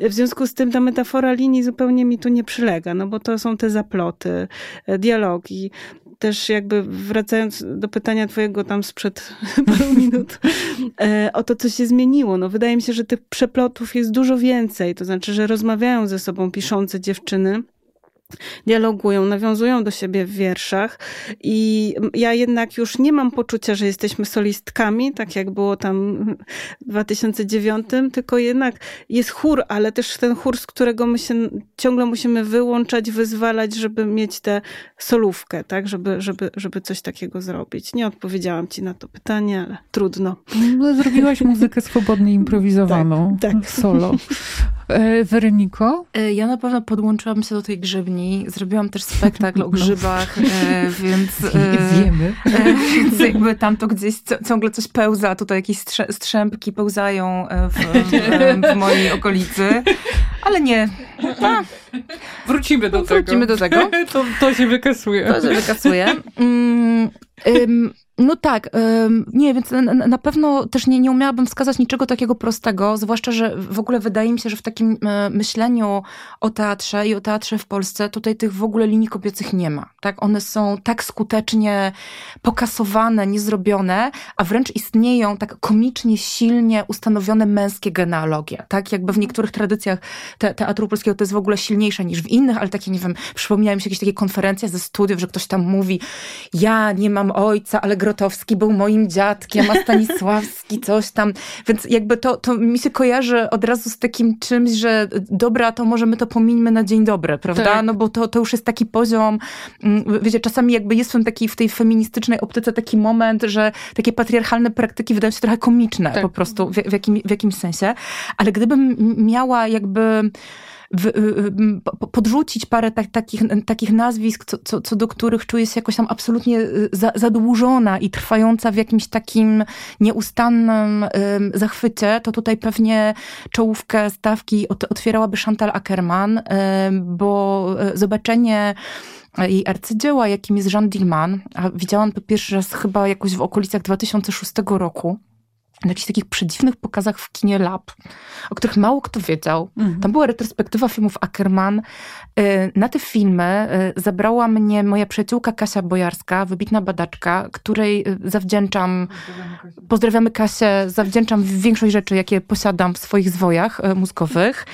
w związku z tym ta metafora linii zupełnie mi tu nie przylega, no bo to są te zaploty, e, dialogi, też jakby wracając do pytania twojego tam sprzed paru minut, e, o to, co się zmieniło. No, wydaje mi się, że tych przeplotów jest dużo więcej. To znaczy, że rozmawiają ze sobą piszące dziewczyny dialogują, nawiązują do siebie w wierszach i ja jednak już nie mam poczucia, że jesteśmy solistkami, tak jak było tam w 2009, tylko jednak jest chór, ale też ten chór, z którego my się ciągle musimy wyłączać, wyzwalać, żeby mieć tę solówkę, tak, żeby, żeby, żeby coś takiego zrobić. Nie odpowiedziałam ci na to pytanie, ale trudno. No, zrobiłaś muzykę swobodnie improwizowaną, tak, tak. solo. E, Weroniko? E, ja na pewno podłączyłam się do tej grzybni. Zrobiłam też spektakl o grzybach, no. więc... Wiemy. Więc jakby tam to gdzieś ciągle coś pełza. Tutaj jakieś strzępki pełzają w, w, w mojej okolicy. Ale nie. A. Wrócimy do Wrócimy tego. do tego. To, to się wykasuje. To się wykasuje. Mm, no tak, nie, więc na pewno też nie, nie umiałabym wskazać niczego takiego prostego, zwłaszcza, że w ogóle wydaje mi się, że w takim e, myśleniu o teatrze i o teatrze w Polsce tutaj tych w ogóle linii kobiecych nie ma. Tak? One są tak skutecznie pokasowane, niezrobione, a wręcz istnieją tak komicznie, silnie ustanowione męskie genealogie. Tak? Jakby w niektórych tradycjach te, teatru polskiego to jest w ogóle silniejsze niż w innych, ale takie, nie wiem, przypomniałem się jakieś takie konferencje ze studiów, że ktoś tam mówi, ja nie mam ojca, ale Grotowski był moim dziadkiem, a Stanisławski coś tam. Więc jakby to, to mi się kojarzy od razu z takim czymś, że dobra, to może my to pomińmy na dzień dobry, prawda? Tak. No bo to, to już jest taki poziom, mm, wiecie, czasami jakby jest w, taki, w tej feministycznej optyce taki moment, że takie patriarchalne praktyki wydają się trochę komiczne tak. po prostu w, w, jakim, w jakimś sensie. Ale gdybym miała jakby w, y, y, podrzucić parę tak, takich, takich nazwisk, co, co, co, do których czuję się jakoś tam absolutnie y, za, zadłużona i trwająca w jakimś takim nieustannym zachwycie, to tutaj pewnie czołówkę stawki otwierałaby Chantal Ackerman, bo zobaczenie jej arcydzieła, jakim jest Jean Dillman, a widziałam to pierwszy raz chyba jakoś w okolicach 2006 roku, na jakichś takich przedziwnych pokazach w kinie Lab, o których mało kto wiedział. Mhm. Tam była retrospektywa filmów Ackerman. Y, na te filmy y, zabrała mnie moja przyjaciółka Kasia Bojarska, wybitna badaczka, której y, zawdzięczam, pozdrawiamy Kasię, zawdzięczam większość rzeczy, jakie posiadam w swoich zwojach mózgowych.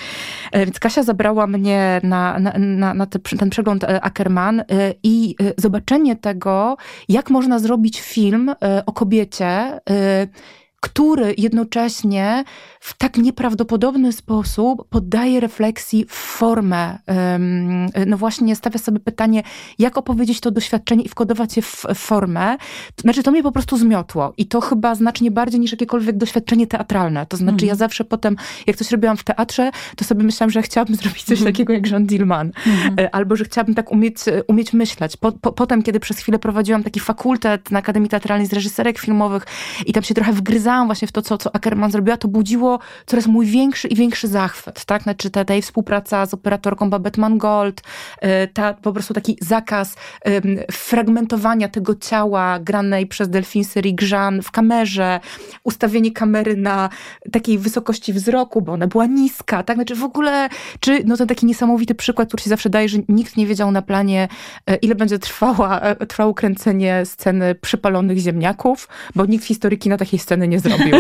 Więc Kasia zabrała mnie na, na, na, na ten przegląd Ackerman i zobaczenie tego, jak można zrobić film o kobiecie, który jednocześnie w tak nieprawdopodobny sposób poddaje refleksji w formę. No właśnie stawia sobie pytanie, jak opowiedzieć to doświadczenie i wkodować je w formę. Znaczy to mnie po prostu zmiotło i to chyba znacznie bardziej niż jakiekolwiek doświadczenie teatralne. To znaczy mhm. ja zawsze potem, jak coś robiłam w teatrze, to sobie myślałam, że chciałabym zrobić coś mhm. takiego jak Jean Dillman. Mhm. E, albo, że chciałabym tak umieć, umieć myśleć. Po, po, potem, kiedy przez chwilę prowadziłam taki fakultet na Akademii Teatralnej z reżyserek filmowych i tam się trochę wgryzałam właśnie w to, co, co Ackerman zrobiła, to budziło coraz mój większy i większy zachwyt, tak? Znaczy ta, ta jej współpraca z operatorką Babette Mangold, y, ta po prostu taki zakaz fragmentowania tego ciała granej przez Delphine Serig-Jean w kamerze, ustawienie kamery na takiej wysokości wzroku, bo ona była niska, tak? Znaczy w ogóle, czy no ten taki niesamowity przykład, który się zawsze daje, że nikt nie wiedział na planie, e, ile będzie trwała, e, trwało kręcenie sceny przypalonych ziemniaków, bo nikt historyki na takiej sceny nie zrobił.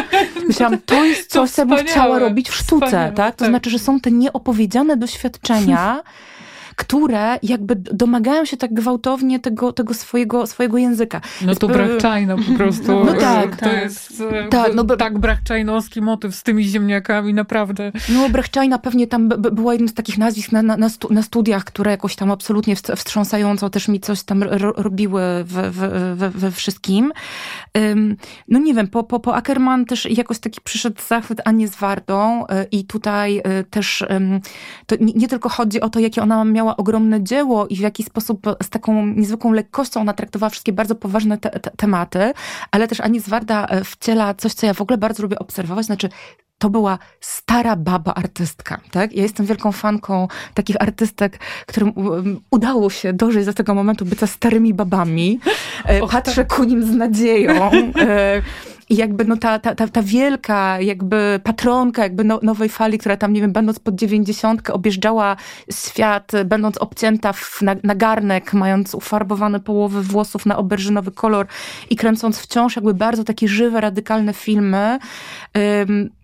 Myślałam, to jest coś, co bym chciała robić w sztuce, tak? To tak. znaczy, że są te nieopowiedziane doświadczenia, które jakby domagają się tak gwałtownie tego, tego swojego, swojego języka. No to Brachczajno po prostu. No tak, to tak. jest e, tak, no, tak brachczajnowski motyw z tymi ziemniakami, naprawdę. No Brachczajna pewnie tam była jednym z takich nazwisk na, na, na studiach, które jakoś tam absolutnie wstrząsająco też mi coś tam robiły we, we, wszystkim. No nie wiem, po, po, po Ackerman też jakoś taki przyszedł zachwyt Anię z Wardą e, i tutaj e, też to nie, nie tylko chodzi o to, jakie ona miała miała ogromne dzieło i w jaki sposób z taką niezwykłą lekkością ona traktowała wszystkie bardzo poważne te, te, tematy, ale też Ani Zwarda e, wciela coś, co ja w ogóle bardzo lubię obserwować, znaczy to była stara baba artystka, tak? Ja jestem wielką fanką takich artystek, którym udało się dożyć do tego momentu bycia starymi babami. E, patrzę tak. ku nim z nadzieją. I jakby no ta, ta, ta, ta wielka jakby patronka jakby no, nowej fali, która tam, nie wiem, będąc pod dziewięćdziesiątkę objeżdżała świat, będąc obcięta w, na, na garnek, mając ufarbowane połowy włosów na oberżynowy kolor i kręcąc wciąż jakby bardzo takie żywe, radykalne filmy.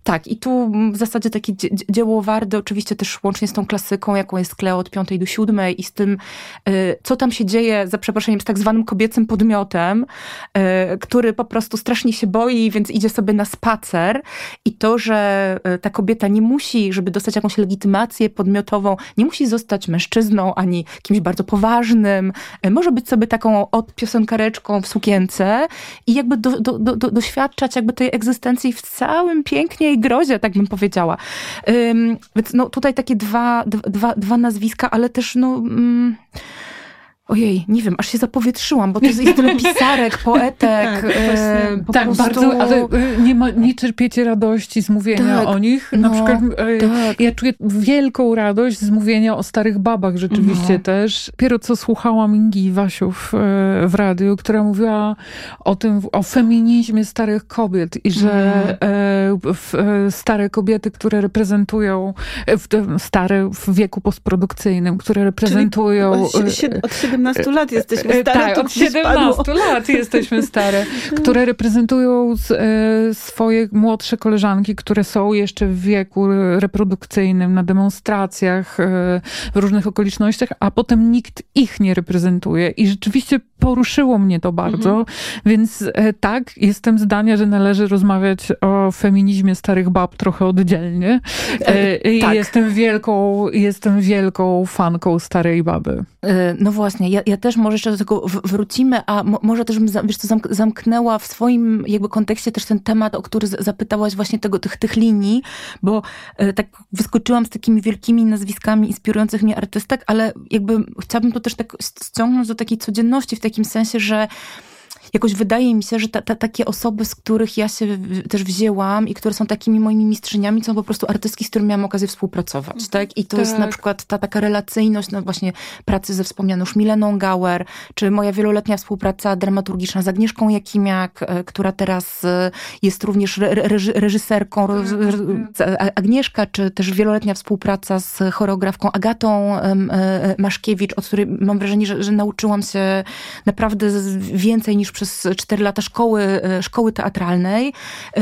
Tak, i tu w zasadzie takie dzieło Wardy, oczywiście też łącznie z tą klasyką, jaką jest Kleo od piątej do siódmej i z tym, y, co tam się dzieje, za przeproszeniem, z tak zwanym kobiecym podmiotem, y, który po prostu strasznie się boi, więc idzie sobie na spacer. I to, że y, ta kobieta nie musi, żeby dostać jakąś legitymację podmiotową, nie musi zostać mężczyzną, ani kimś bardzo poważnym, może być sobie taką od piosenkareczką w sukience i jakby do, do, do, doświadczać jakby tej egzystencji w całym pięknie i grozie, tak bym powiedziała. Więc no, tutaj takie dwa, dwa, dwa nazwiska, ale też no... Um, Ojej, nie wiem, aż się zapowietrzyłam, bo to jest tyle pisarek, poetek. tak, e, tak prostu... bardzo, ale e, nie, ma, nie czerpiecie radości z mówienia tak, o nich. Na no, przykład e, tak. ja czuję wielką radość z mówienia o starych babach rzeczywiście no. też. Dopiero co słuchałam Ingi Wasiów e, w radiu, która mówiła o tym, o feminizmie starych kobiet i że mm. e, stare kobiety, które reprezentują, w, stare w wieku postprodukcyjnym, które reprezentują... Czyli od 17 lat jesteśmy e, stare. Tak, od 17 lat jesteśmy stare, które reprezentują e, swoje młodsze koleżanki, które są jeszcze w wieku reprodukcyjnym, na demonstracjach, e, w różnych okolicznościach, a potem nikt ich nie reprezentuje. I rzeczywiście poruszyło mnie to bardzo, mhm. więc tak, jestem zdania, że należy rozmawiać o feminizmie starych bab trochę oddzielnie. I tak. jestem wielką, jestem wielką fanką starej baby. No właśnie, ja, ja też może jeszcze do tego wrócimy, a mo, może też bym wiesz co, zamknęła w swoim jakby kontekście też ten temat, o który zapytałaś właśnie tego, tych, tych linii, bo e, tak wyskoczyłam z takimi wielkimi nazwiskami inspirujących mnie artystek, ale jakby chciałabym to też tak ściągnąć do takiej codzienności w takim sensie, że jakoś wydaje mi się, że ta, ta, takie osoby, z których ja się też wzięłam i które są takimi moimi mistrzyniami, są po prostu artystki, z którymi miałam okazję współpracować, mhm. tak? I to tak. jest na przykład ta taka relacyjność, no właśnie pracy ze wspomnianą już Mileną Gauer, czy moja wieloletnia współpraca dramaturgiczna z Agnieszką Jakimiak, e, która teraz e, jest również reżyserką tak, Agnieszka, czy też wieloletnia współpraca z choreografką Agatą e, Maszkiewicz, od której mam wrażenie, że, że nauczyłam się naprawdę więcej niż przez 4 lata szkoły, e, szkoły teatralnej, e,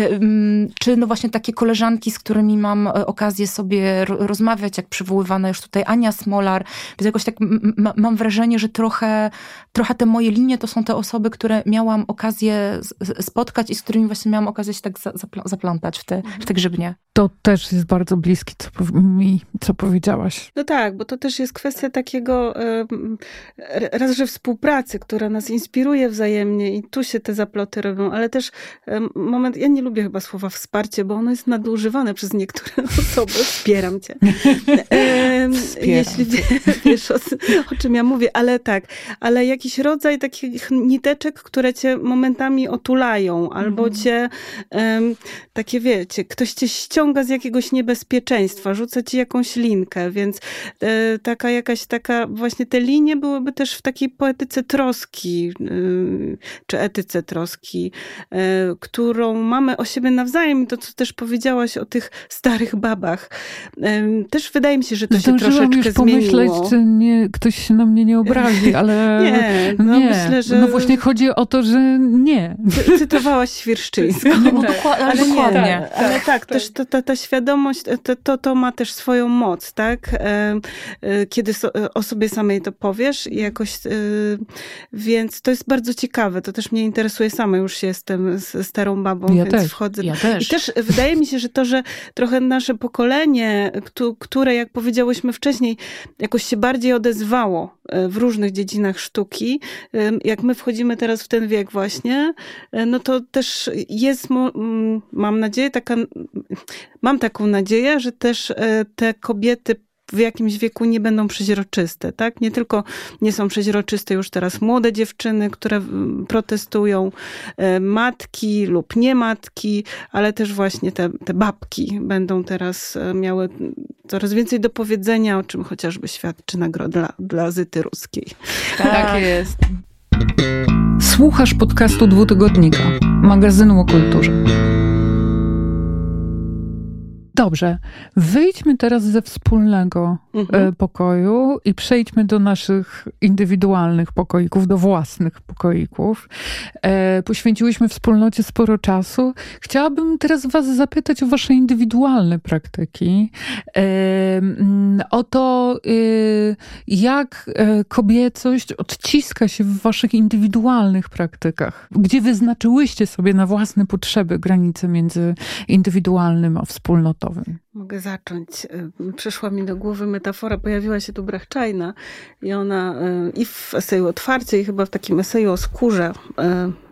czy no właśnie takie koleżanki, z którymi mam e, okazję sobie rozmawiać, jak przywoływana już tutaj Ania Smolar, więc jakoś tak mam wrażenie, że trochę, trochę te moje linie to są te osoby, które miałam okazję spotkać i z którymi właśnie miałam okazję się tak zaplątać w te, w te grzybnie. To też jest bardzo bliskie co, mi, co powiedziałaś. No tak, bo to też jest kwestia takiego raz, że współpracy, która nas inspiruje wzajemnie, i tu się te zaploty robią, ale też moment, ja nie lubię chyba słowa wsparcie, bo ono jest nadużywane przez niektóre osoby. Wspieram cię. Wspieram Jeśli cię. wiesz o, o czym ja mówię, ale tak, ale jakiś rodzaj takich niteczek, które cię momentami otulają, albo mhm. cię um, takie wiecie, ktoś cię ściąga z jakiegoś niebezpieczeństwa, rzuca ci jakąś linkę, więc e, taka jakaś taka, właśnie te linie byłyby też w takiej poetyce troski, czy etyce troski, e, którą mamy o siebie nawzajem. To, co też powiedziałaś o tych starych babach. E, też wydaje mi się, że to Zdążyłam się troszeczkę już pomyśleć, czy nie, ktoś się na mnie nie obrazi, ale nie, no nie. myślę, że... No właśnie chodzi o to, że nie. Cytowałaś Świerszczyńską. No, dokładnie, ale, dokładnie. Tak, ale tak, tak, też to, ta, ta świadomość, to, to, to ma też swoją moc, tak? E, kiedy o sobie samej to powiesz i jakoś, więc to jest bardzo ciekawe, to też mnie interesuje sama, już jestem starą babą, ja więc też, wchodzę. Ja też. I też wydaje mi się, że to, że trochę nasze pokolenie, które, jak powiedziałyśmy wcześniej, jakoś się bardziej odezwało e, w różnych dziedzinach sztuki, jak my wchodzimy teraz w ten wiek właśnie, e, no to też jest, mam nadzieję, taka, mam taką nadzieję, że też e, te kobiety w jakimś wieku nie będą przeźroczyste, tak? Nie tylko nie są przeźroczyste już teraz młode dziewczyny, które mm, protestują, e, matki lub nie matki, ale też właśnie te, te babki będą teraz e, miały coraz więcej do powiedzenia, o czym chociażby świadczy nagroda dla, dla Zyty Ruskiej. Tak, tak jest. Słuchasz podcastu dwutygodnika. magazynu o kulturze. Dobrze, wyjdźmy teraz ze wspólnego mhm. E, pokoju i przejdźmy do naszych indywidualnych pokoików, do własnych pokoików. E, poświęciłyśmy wspólnocie sporo czasu. Chciałabym teraz Was zapytać o Wasze indywidualne praktyki, e, mm, o to, jak kobiecość odciska się w Waszych indywidualnych praktykach. Gdzie wyznaczyłyście sobie na własne potrzeby granice między indywidualnym a Mogę zacząć. Y, przyszła mi do głowy metafora, pojawiła się tu Brachczajna i ona y, i w eseju Otwarcie i chyba w takim eseju o skórze y,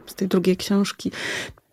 z tej drugiej książki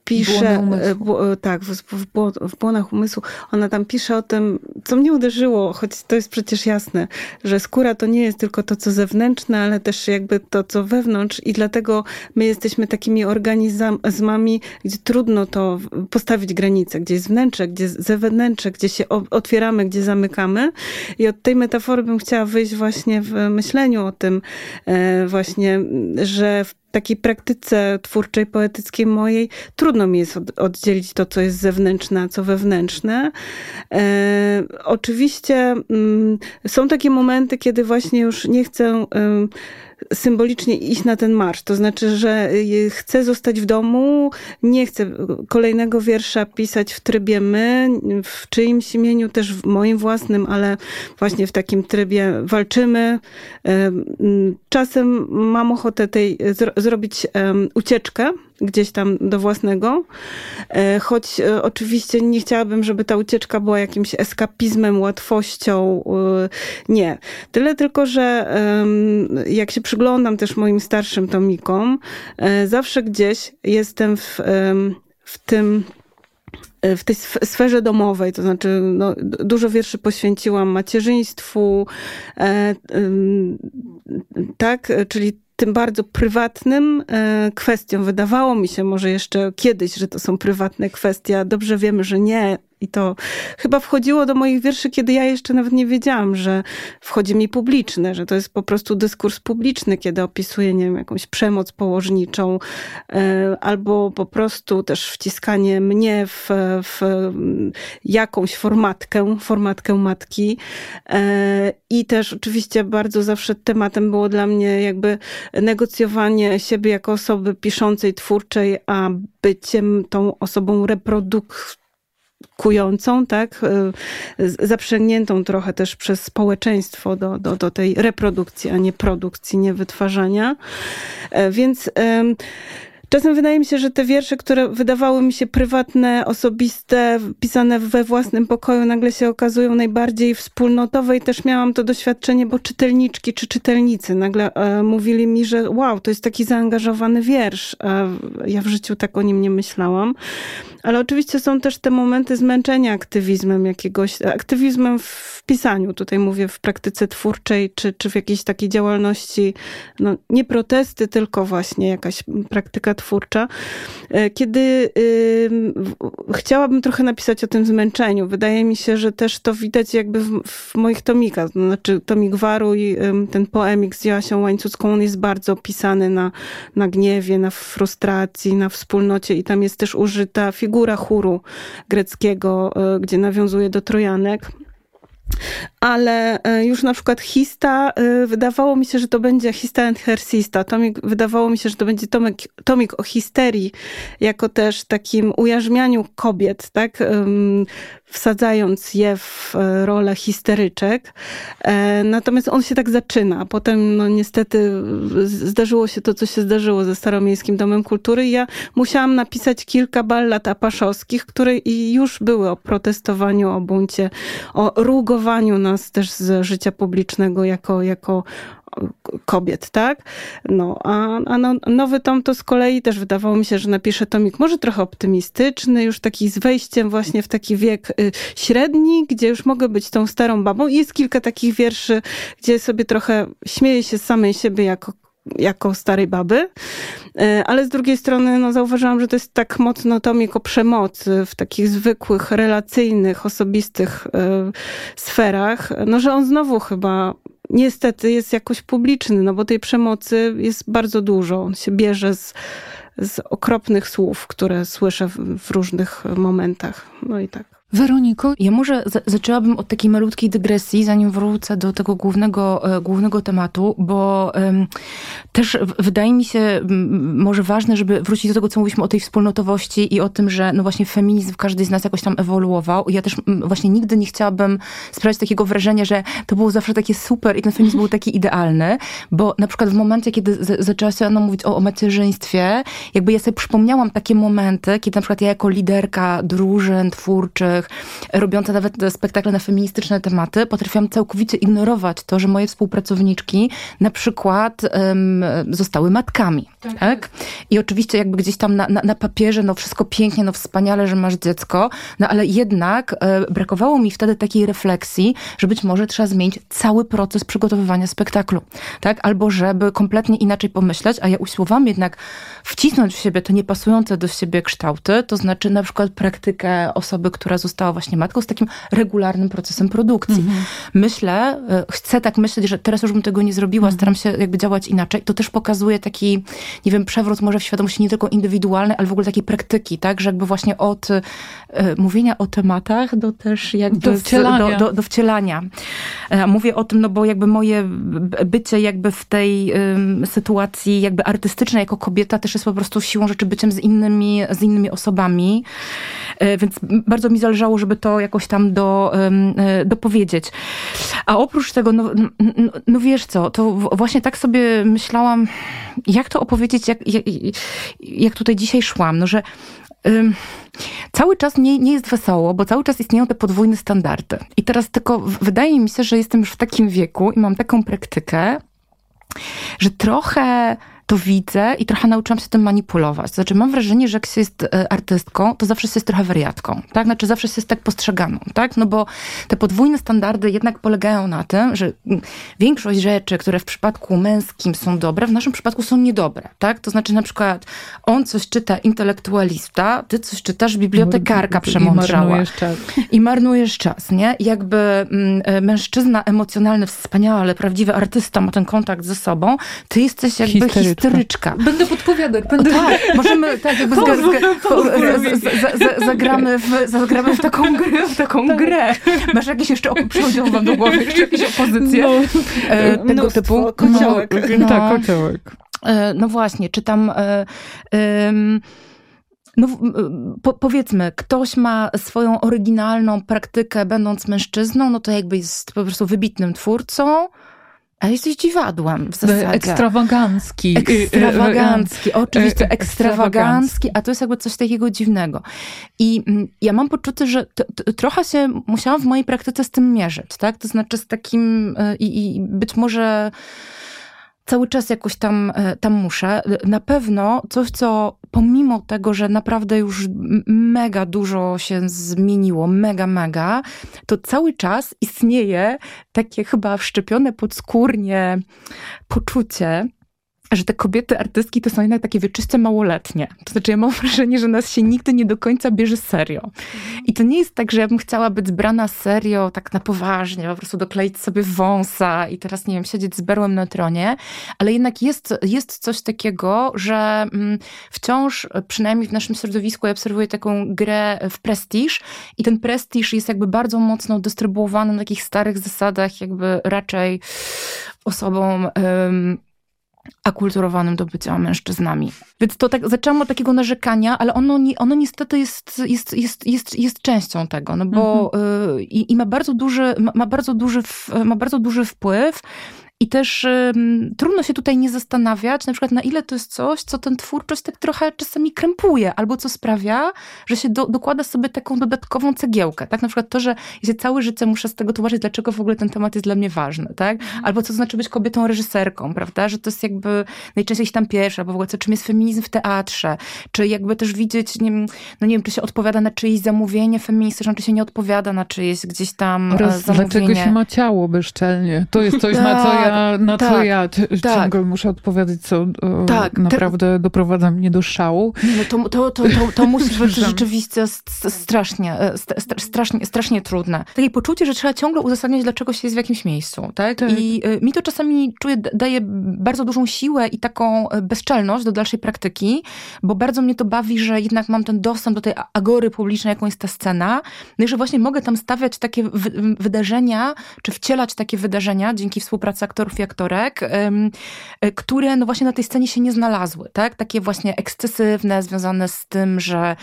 pisze, e, e, tak, w, w, w błonach umysłu, ona tam pisze o tym, co mnie uderzyło, choć to jest przecież jasne, że skóra to nie jest tylko to, co zewnętrzne, ale też jakby to, co wewnątrz. I dlatego my jesteśmy takimi organizmami, gdzie trudno to postawić granice, gdzie jest wnętrze, gdzie zewnętrzne, gdzie się otwieramy, gdzie zamykamy. I od tej metafory bym chciała wyjść właśnie w myśleniu o tym e, właśnie, że w takiej praktyce twórczej, poetyckiej mojej trudno mi jest oddzielić to, co jest zewnętrzne, a co wewnętrzne. E, oczywiście mm, są takie momenty, kiedy właśnie już nie chcę symbolicznie iść na ten marsz. To znaczy, że y, chcę zostać w domu, nie chcę kolejnego wiersza pisać w trybie my, w czyimś imieniu, też w moim własnym, ale właśnie w takim trybie walczymy. Czasem mam ochotę tej, zrobić ucieczkę gdzieś tam do własnego, e, choć e, oczywiście nie chciałabym, żeby ta ucieczka była jakimś eskapizmem, łatwością. E, nie. Tyle tylko, że jak się przyglądam też moim starszym tomikom, zawsze gdzieś jestem w, w tym w tej sferze domowej, to znaczy no, dużo wierszy poświęciłam macierzyństwu, e, tak, czyli tym bardzo prywatnym e, kwestiom. Wydawało mi się może jeszcze kiedyś, że to są prywatne kwestie, a dobrze wiemy, że nie. I to chyba wchodziło do moich wierszy, kiedy ja jeszcze nawet nie wiedziałam, że wchodzi mi publiczne, że to jest po prostu dyskurs publiczny, kiedy opisuję, nie wiem, jakąś przemoc położniczą, e, albo po prostu też wciskanie mnie w, w jakąś formatkę, formatkę matki. E, I też oczywiście bardzo zawsze tematem było dla mnie jakby negocjowanie siebie jako osoby piszącej, twórczej, a byciem tą osobą reprodukcyjną kującą, tak, e, zaprzęgniętą trochę też przez społeczeństwo do, do, do tej reprodukcji, a nie produkcji, nie wytwarzania. E, więc Czasem wydaje mi się, że te wiersze, które wydawały mi się prywatne, osobiste, pisane we własnym pokoju, nagle się okazują najbardziej wspólnotowe i też miałam to doświadczenie, bo czytelniczki czy czytelnicy nagle e, mówili mi, że wow, to jest taki zaangażowany wiersz. E, ja w życiu tak o nim nie myślałam. Ale oczywiście są też te momenty zmęczenia aktywizmem jakiegoś, aktywizmem w pisaniu, tutaj mówię w praktyce twórczej, czy, czy w jakiejś takiej działalności, no nie protesty, tylko właśnie jakaś praktyka twórcza, e, kiedy chciałabym trochę napisać o tym zmęczeniu. Wydaje mi się, że też to widać jakby w, w moich tomikach, znaczy tomik Waru i y, ten poemik z Joasią Łańcucką, on jest bardzo opisany na, na gniewie, na frustracji, na wspólnocie i tam jest też użyta figura figura chóru greckiego, e, gdzie nawiązuje do Trojanek. Ale e, już na przykład Hista, e, wydawało mi się, że to będzie Hista and Hersista. Tomik, wydawało mi się, że to będzie tomik, tomik o histerii, jako też takim ujarzmianiu kobiet, tak? Wsadzając je w e, rolę histeryczek. E, natomiast on się tak zaczyna. Potem, no niestety, zdarzyło się to, co się zdarzyło ze Staromiejskim Domem Kultury ja musiałam napisać kilka ballad apaszowskich, które już były o protestowaniu, o buncie, o rugowaniu nas też z życia publicznego jako, jako kobiet, tak? No, a, a no, nowy tom to z kolei też wydawało mi się, że napiszę tomik może trochę optymistyczny, już taki z wejściem właśnie w taki wiek y, średni, gdzie już mogę być tą starą babą. I jest kilka takich wierszy, gdzie sobie trochę śmieję się z samej siebie jako jako starej baby, y, ale z drugiej strony no, zauważyłam, że to jest tak mocno tomik o przemocy w takich zwykłych, relacyjnych, osobistych y, sferach, no, że on znowu chyba niestety jest jakoś publiczny, no bo tej przemocy jest bardzo dużo. On się bierze z z okropnych słów, które słyszę w, w różnych momentach. No i tak. Weroniko? Ja może zaczęłabym od takiej malutkiej dygresji, zanim wrócę do tego głównego, e, głównego tematu, bo um, też wydaje mi się może ważne, żeby wrócić do tego, co mówiliśmy o tej wspólnotowości i o tym, że no właśnie feminizm każdy z nas jakoś tam ewoluował. Ja też właśnie nigdy nie chciałabym sprawiać takiego wrażenia, że to było zawsze takie super i ten feminizm był taki idealny, bo na przykład w momencie, kiedy zaczęła się ona mówić o, o macierzyństwie, jakby ja sobie przypomniałam takie momenty, kiedy na przykład ja jako liderka drużyn twórczych, robiąca nawet spektakle na feministyczne tematy, potrafiłam całkowicie ignorować to, że moje współpracowniczki na przykład um, zostały matkami. Tak. tak? I oczywiście jakby gdzieś tam na, na, na, papierze, no wszystko pięknie, no wspaniale, że masz dziecko, no ale jednak e, brakowało mi wtedy takiej refleksji, że być może trzeba zmienić cały proces przygotowywania spektaklu. Tak? Albo żeby kompletnie inaczej pomyśleć, a ja usiłowałam jednak wcisnąć w siebie te niepasujące do siebie kształty, to znaczy na przykład praktykę osoby, która została właśnie matką z takim regularnym procesem produkcji. Mhm. Myślę, e, chcę tak myśleć, że teraz już bym tego nie zrobiła, mhm. staram się jakby działać inaczej. To też pokazuje taki, nie wiem, przewrót może w świadomości nie tylko indywidualnej, ale w ogóle takiej praktyki, tak, że jakby właśnie od y, mówienia o tematach do też jakby do wcielania. Do, do, do wcielania. E, mówię o tym, no bo jakby moje bycie jakby w tej y, sytuacji jakby artystycznej jako kobieta też jest po prostu siłą rzeczy byciem z innymi, z innymi osobami. E, więc bardzo mi zależało, żeby to jakoś tam do, e, dopowiedzieć. A oprócz tego, no, no, no wiesz co, to właśnie tak sobie myślałam, jak to opowiedzieć, jak, jak, jak tutaj dzisiaj szłam, no że cały czas nie, nie jest wesoło, bo cały czas istnieją te podwójne standardy. I teraz tylko wydaje mi się, że jestem już w takim wieku i mam taką praktykę, że trochę to widzę i trochę nauczyłam się tym manipulować. Znaczy mam wrażenie, że jak się jest e, artystką, to zawsze się jest trochę wariatką, tak? Znaczy zawsze się jest tak postrzeganą, tak? No bo te podwójne standardy jednak polegają na tym, że mm, większość rzeczy, które w przypadku męskim są dobre, w naszym przypadku są niedobre, tak? To znaczy na przykład on coś czyta intelektualista, ty coś czytasz bibliotekarka przemądrzała. I marnujesz czas. I marnujesz czas, nie? Jakby mm, e, mężczyzna emocjonalny, wspaniały, ale prawdziwy artysta ma ten kontakt ze sobą, ty jesteś jakby historyczny historyczka. Będę podpowiadać. Będę... tak, możemy tak jakby zagramy, w, zagramy w taką grę, w taką tak. grę. Masz jakieś jeszcze, przychodzą wam do głowy jeszcze jakieś opozycje no, e, tego mnóstwo, typu? Kociołek. No, no, tak, kociołek. E, no właśnie, czytam... E, no, po, powiedzmy, ktoś ma swoją oryginalną praktykę, będąc mężczyzną, no to jakby jest po prostu wybitnym twórcą, a jesteś dziwadłem w zasadzie. Ekstrawagancki. Ekstrawagancki, oczywiście ekstrawagancki, a to jest jakby coś takiego dziwnego. I mm, ja mam poczucie, że trochę się musiałam w mojej praktyce z tym mierzyć, tak? To znaczy z takim y, i, i być może cały czas jakoś tam, e, tam muszę. Na pewno coś, co pomimo tego, że naprawdę już mega dużo się zmieniło, mega, mega, to cały czas istnieje takie chyba wszczepione podskórnie poczucie, że te kobiety artystki to są jednak takie wieczyste małoletnie. To znaczy ja mam wrażenie, że nas się nigdy nie do końca bierze serio. I to nie jest tak, że ja bym chciała być zbrana serio, tak na poważnie, po prostu dokleić sobie wąsa i teraz, nie wiem, siedzieć z berłem na tronie, ale jednak jest, jest coś takiego, że mm, wciąż, przynajmniej w naszym środowisku, ja obserwuję taką grę w prestiż i ten prestiż jest jakby bardzo mocno dystrybuowany na takich starych zasadach, jakby raczej osobom um, akulturowanym do bycia mężczyznami. Więc to tak, zaczęłam od takiego narzekania, ale ono, ono niestety jest, jest, jest, jest, jest częścią tego, no bo mhm. y, i, ma bardzo duży, ma, ma bardzo duży, ma bardzo duży wpływ i też trudno się tutaj nie zastanawiać, na przykład na ile to jest coś, co ten twórczość tak trochę czasami krępuje, albo co sprawia, że się do, dokłada sobie taką dodatkową cegiełkę, tak? Na przykład to, że ja się całe życie muszę z tego tłumaczyć, dlaczego w ogóle ten temat jest dla mnie ważny, tak? Mhm. Albo co znaczy być kobietą reżyserką, prawda? Że to jest jakby najczęściej tam pierwsza, albo w ogóle co, czym jest feminizm w teatrze, czy jakby też widzieć, nie wiem, no nie wiem, czy się odpowiada na czyjeś zamówienie feministyczne, czy się nie odpowiada na czyjeś gdzieś tam Oraz zamówienie. dlaczego się ma ciało bezczelnie? To jest coś, na co ja na, na tak, co ja tak. ciągle muszę odpowiadać, co tak, naprawdę te... doprowadza mnie do szału. No to, to, to, to, to musi być rzeczywiście strasznie, e, strasznie, strasznie trudne. Takie poczucie, że trzeba ciągle uzasadniać, dlaczego się jest w jakimś miejscu, tak? tak. I e, mi to czasami czuję, daje bardzo dużą siłę i taką e, bezczelność do dalszej praktyki, bo bardzo mnie to bawi, że jednak mam ten dostęp do tej agory publicznej, jaką jest ta scena, no i że właśnie mogę tam stawiać takie wydarzenia, czy wcielać takie wydarzenia dzięki współpracy aktorów i aktorek, które no właśnie na tej scenie się nie znalazły, tak? Takie właśnie ekscesywne, związane z tym, że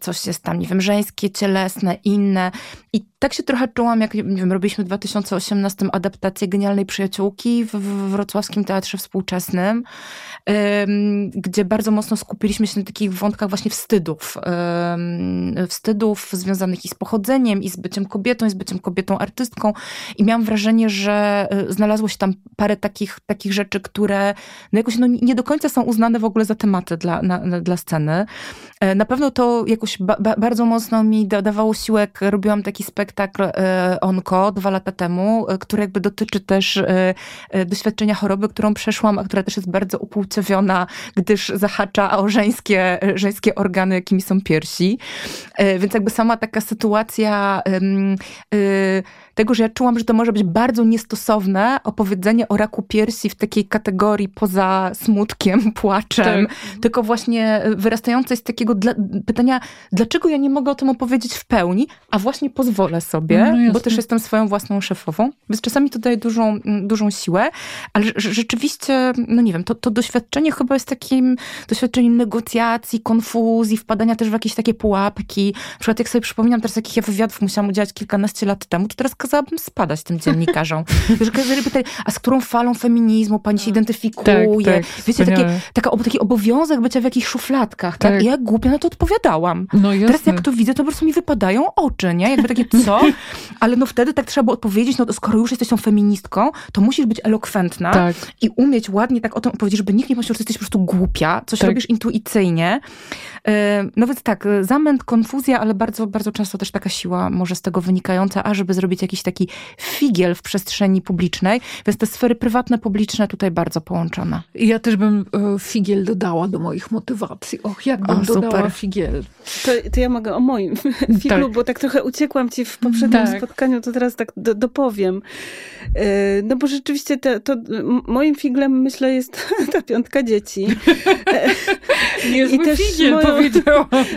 coś jest tam, nie wiem, żeńskie, cielesne, inne. I tak się trochę czułam, jak nie wiem, robiliśmy w 2018 adaptację Genialnej Przyjaciółki w, Wrocławskim Teatrze Współczesnym, ym, gdzie bardzo mocno skupiliśmy się na takich wątkach właśnie wstydów. Wstydów związanych i z pochodzeniem, i z byciem kobietą, i z byciem kobietą artystką. I miałam wrażenie, że y, znalazło się tam parę takich, takich rzeczy, które no jakoś no, nie do końca są uznane w ogóle za tematy dla, na, dla sceny. E, na pewno to jakoś ba, ba, bardzo mocno mi dawało siłę, jak robiłam taki spektakl e, Onko dwa lata temu, e, który jakby dotyczy też doświadczenia choroby, którą przeszłam, a która też jest bardzo upłciowiona, gdyż zahacza o żeńskie, żeńskie organy, jakimi są piersi. Więc jakby sama taka sytuacja tego, że ja czułam, że to może być bardzo niestosowne opowiedzenie o raku piersi w takiej kategorii poza smutkiem, płaczem, tak. tylko właśnie wyrastające z takiego dla, pytania, dlaczego ja nie mogę o tym opowiedzieć w pełni, a właśnie pozwolę sobie, no bo też jestem swoją własną szefową. Więc czasami to daje dużą, dużą siłę, ale rzeczywiście, no nie wiem, to, to doświadczenie chyba jest takim doświadczeniem negocjacji, konfuzji, wpadania też w jakieś takie pułapki. Na przykład jak sobie przypominam teraz, jakich ja wywiadów musiałam udzielać kilkanaście lat temu, to teraz kazałabym spadać tym dziennikarzom. a z którą falą feminizmu pani się identyfikuje? Tak, tak, Wiecie, taki, taka, taki obowiązek bycia w jakichś szufladkach. Tak? tak. I ja głupia na to odpowiadałam. No Teraz jak to widzę, to po prostu mi wypadają oczy, nie? Jakby takie, co? Ale no wtedy tak trzeba było odpowiedzieć, no skoro już jesteś tą feministką, to musisz być elokwentna tak. i umieć ładnie tak o tym opowiedzieć, żeby nikt nie pomyślał, że jesteś po prostu głupia, coś tak. robisz intuicyjnie. E, no więc tak, zamęt, konfuzja, ale bardzo, bardzo często też taka siła może z tego wynikająca, a żeby zrobić jakiś taki figiel w przestrzeni publicznej, więc te sfery prywatne, publiczne tutaj bardzo połączone. Ja też bym e, figiel dodała do moich motywacji. Och, jak bym o, dodała super. figiel. To, to, ja mogę o moim figlu, tak. bo tak trochę uciekłam ci w poprzednim tak. spotkaniu, to teraz tak do, dopowiem. E, no bo rzeczywiście to, to moim figlem, myślę, jest ta piątka dzieci. Niezły I też figiel, moją,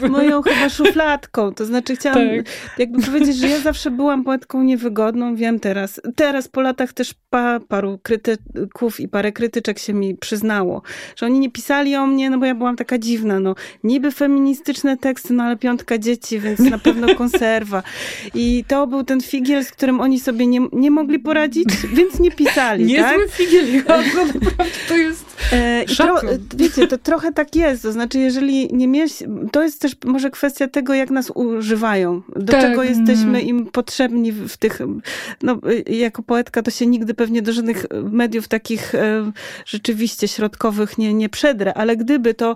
moją chyba szufladką. To znaczy chciałam tak. jakby powiedzieć, że ja zawsze byłam poetką niewygodną, wiem teraz. Teraz po latach też pa, paru krytyków i parę krytyczek się mi przyznało, że oni nie pisali o mnie, no bo ja byłam taka dziwna, no niby feministyczne teksty, no ale piątka dzieci, więc na pewno konserwa. I to był ten figiel, z którym oni sobie nie, nie mogli poradzić, więc nie pisali. Niezły tak? figiel, ja, to jest e, tro, Wiecie, to trochę tak jest, to znaczy jeżeli nie mieć, to jest też może kwestia tego, jak nas używają, do tak. czego jesteśmy im potrzebni w tych, no jako poetka to się nigdy pewnie do żadnych mediów takich e, rzeczywiście środkowych nie, nie przedrę, ale gdyby to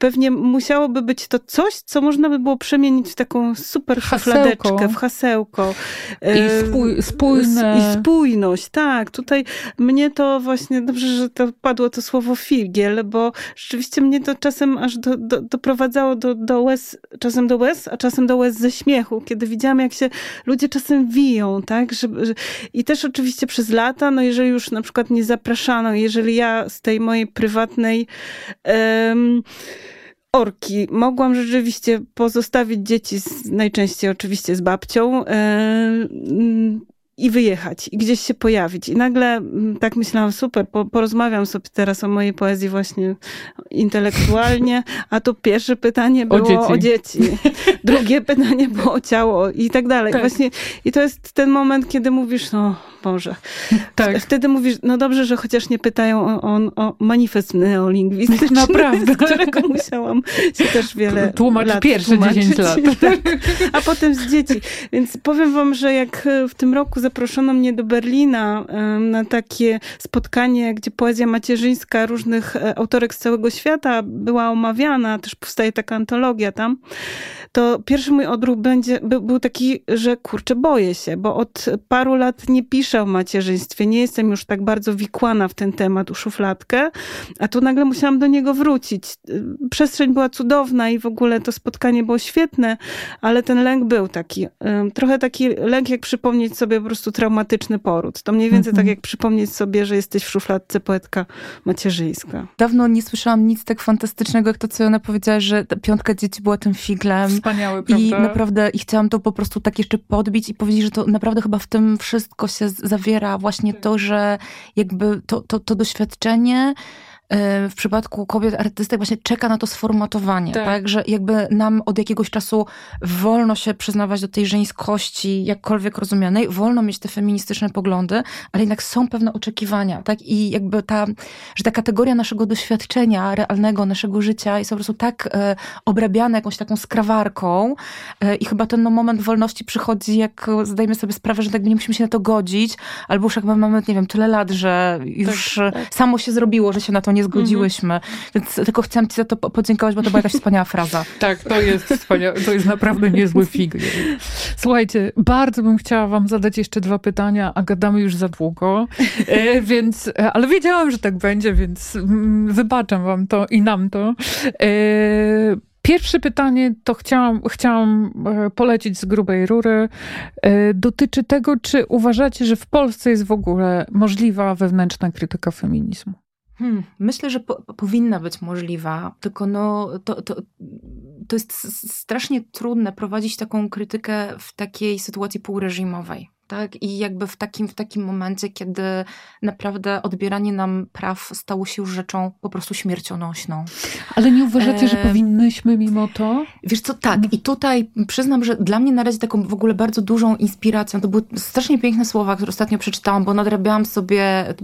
pewnie musiałoby być to coś, co można by było przemienić w taką super szufladeczkę, w hasełko. I spój, spójne. I spójność, tak. Tutaj mnie to właśnie, dobrze, że to padło to słowo figiel, bo rzeczywiście mnie to czasem aż do, do, doprowadzało do, do łez, czasem do łez, a czasem do łez ze śmiechu, kiedy widziałam, jak się ludzie czasem wiją, tak? Że, że, I też oczywiście przez lata, no jeżeli już na przykład nie zapraszano, jeżeli ja z tej mojej prywatnej um, orki mogłam rzeczywiście pozostawić dzieci, z, najczęściej oczywiście z babcią, um, i wyjechać, i gdzieś się pojawić. I nagle mm, tak myślałam, super, po, porozmawiam sobie teraz o mojej poezji właśnie intelektualnie, a to pierwsze pytanie było o dzieci. O dzieci. Drugie pytanie było o ciało i tak dalej. Tak. Właśnie, I to jest ten moment, kiedy mówisz, no Boże. Tak. Wtedy mówisz, no dobrze, że chociaż nie pytają o, o, o manifest neolingwistyczny, Naprawdę. z którego musiałam się też wiele Tłumacz lat pierwsze tłumaczyć. 10 lat. Tak. A potem z dzieci. Więc powiem wam, że jak w tym roku zaproszono mnie do Berlina na takie spotkanie, gdzie poezja macierzyńska różnych e, autorek z całego świata była omawiana, też powstaje taka antologia tam, to pierwszy mój odruch będzie, był taki, że kurczę, boję się, bo od paru lat nie piszę o macierzyństwie, nie jestem już tak bardzo wikłana w ten temat, uszufladkę, a tu nagle musiałam do niego wrócić. Przestrzeń była cudowna i w ogóle to spotkanie było świetne, ale ten lęk był taki, trochę taki lęk, jak przypomnieć sobie po prostu traumatyczny poród. To mniej więcej tak, jak przypomnieć sobie, że jesteś w szufladce poetka macierzyńska. Dawno nie słyszałam nic tak fantastycznego, jak to, co ona powiedziała, że piątka dzieci była tym figlem. Wspaniały, prawda? I naprawdę, i chciałam to po prostu tak jeszcze podbić i powiedzieć, że to naprawdę chyba w tym wszystko się zawiera właśnie to, że jakby to, to, to doświadczenie w przypadku kobiet artystek właśnie czeka na to sformatowanie, tak. tak. Że jakby nam od jakiegoś czasu wolno się przyznawać do tej żeńskości, jakkolwiek rozumianej, wolno mieć te feministyczne poglądy, ale jednak są pewne oczekiwania, tak? I jakby ta, że ta kategoria naszego doświadczenia realnego, naszego życia jest po prostu tak e, obrabiana jakąś taką skrawarką e, i chyba ten no, moment wolności przychodzi, jak zdajemy sobie sprawę, że tak nie musimy się na to godzić, albo już jakby mamy, nie wiem, tyle lat, że już tak, tak. samo się zrobiło, że się na to nie nie zgodziłyśmy. Mm -hmm. Więc tylko chciałam ci za to podziękować, bo to była jakaś wspaniała fraza. Tak, to jest wspaniałe, to jest naprawdę niezły fig. Słuchajcie, bardzo bym chciała wam zadać jeszcze dwa pytania, a gadamy już za długo, e, więc, e, ale wiedziałam, że tak będzie, więc mm, wybaczam wam to i nam to. E, pierwsze pytanie to chciałam, chciałam polecić z grubej rury. Dotyczy tego, czy uważacie, że w Polsce jest w ogóle możliwa wewnętrzna krytyka feminizmu? Hmm, myślę, że po, powinna być możliwa, tylko no, to, to, to jest strasznie trudne prowadzić taką krytykę w takiej sytuacji półreżimowej tak? I jakby w takim, w takim momencie, kiedy naprawdę odbieranie nam praw stało się już rzeczą po prostu śmiercionośną. Ale nie uważacie, e... że powinnyśmy mimo to? Wiesz co, tak. I tutaj przyznam, że dla mnie na razie taką w ogóle bardzo dużą inspiracją, to były strasznie piękne słowa, które ostatnio przeczytałam, bo nadrabiałam sobie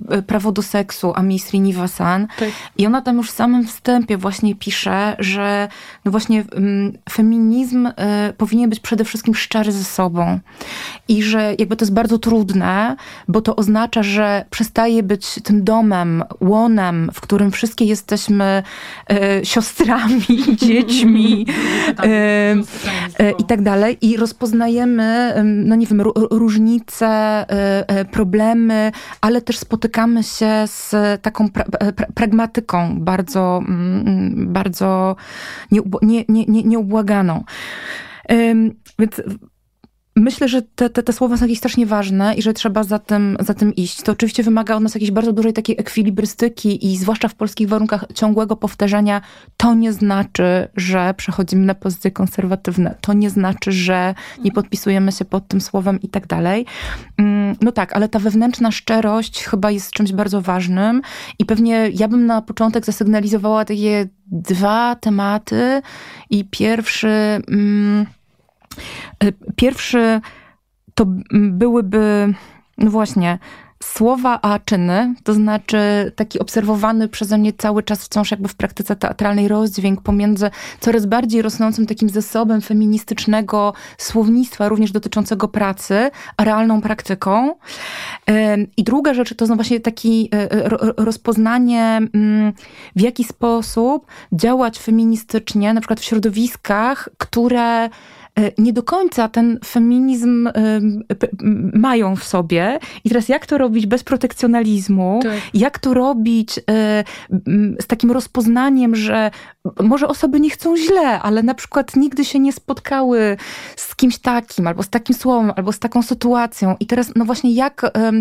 e, Prawo do seksu Ami Srinivasan tak. i ona tam już w samym wstępie właśnie pisze, że no właśnie um, feminizm y, powinien być przede wszystkim szczery ze sobą i że jakby to jest bardzo trudne, bo to oznacza, że przestaje być tym domem, łonem, w którym wszystkie jesteśmy e, siostrami, dziećmi e, e, i tak dalej. I rozpoznajemy, no nie wiem, różnice, e, e, problemy, ale też spotykamy się z taką pra, pra, pragmatyką bardzo, mm, bardzo nie, nie, nie, nieubłaganą. Więc Myślę, że te, te, te słowa są jakieś strasznie ważne i że trzeba za tym, za tym iść. To oczywiście wymaga od nas jakiejś bardzo dużej takiej ekwilibrystyki i zwłaszcza w polskich warunkach ciągłego powtarzania. To nie znaczy, że przechodzimy na pozycje konserwatywne. To nie znaczy, że nie podpisujemy się pod tym słowem i tak dalej. Mm, no tak, ale ta wewnętrzna szczerość chyba jest czymś bardzo ważnym i pewnie ja bym na początek zasygnalizowała takie dwa tematy i pierwszy... Mm, pierwszy to byłyby, no właśnie, słowa a czyny, to znaczy taki obserwowany przeze mnie cały czas wciąż jakby w praktyce teatralnej rozdźwięk pomiędzy coraz bardziej rosnącym takim zasobem feministycznego słownictwa, również dotyczącego pracy, a realną praktyką. I druga rzecz to jest właśnie takie rozpoznanie, mm, w jaki sposób działać feministycznie, na przykład w środowiskach, które nie do końca ten feminizm mają w sobie. I teraz jak to robić bez protekcjonalizmu? Tak. Jak to robić e, z takim rozpoznaniem, że może osoby nie chcą źle, ale na przykład nigdy się nie spotkały z kimś takim, albo z takim słowem, albo z taką sytuacją. I teraz, no właśnie, jak, e,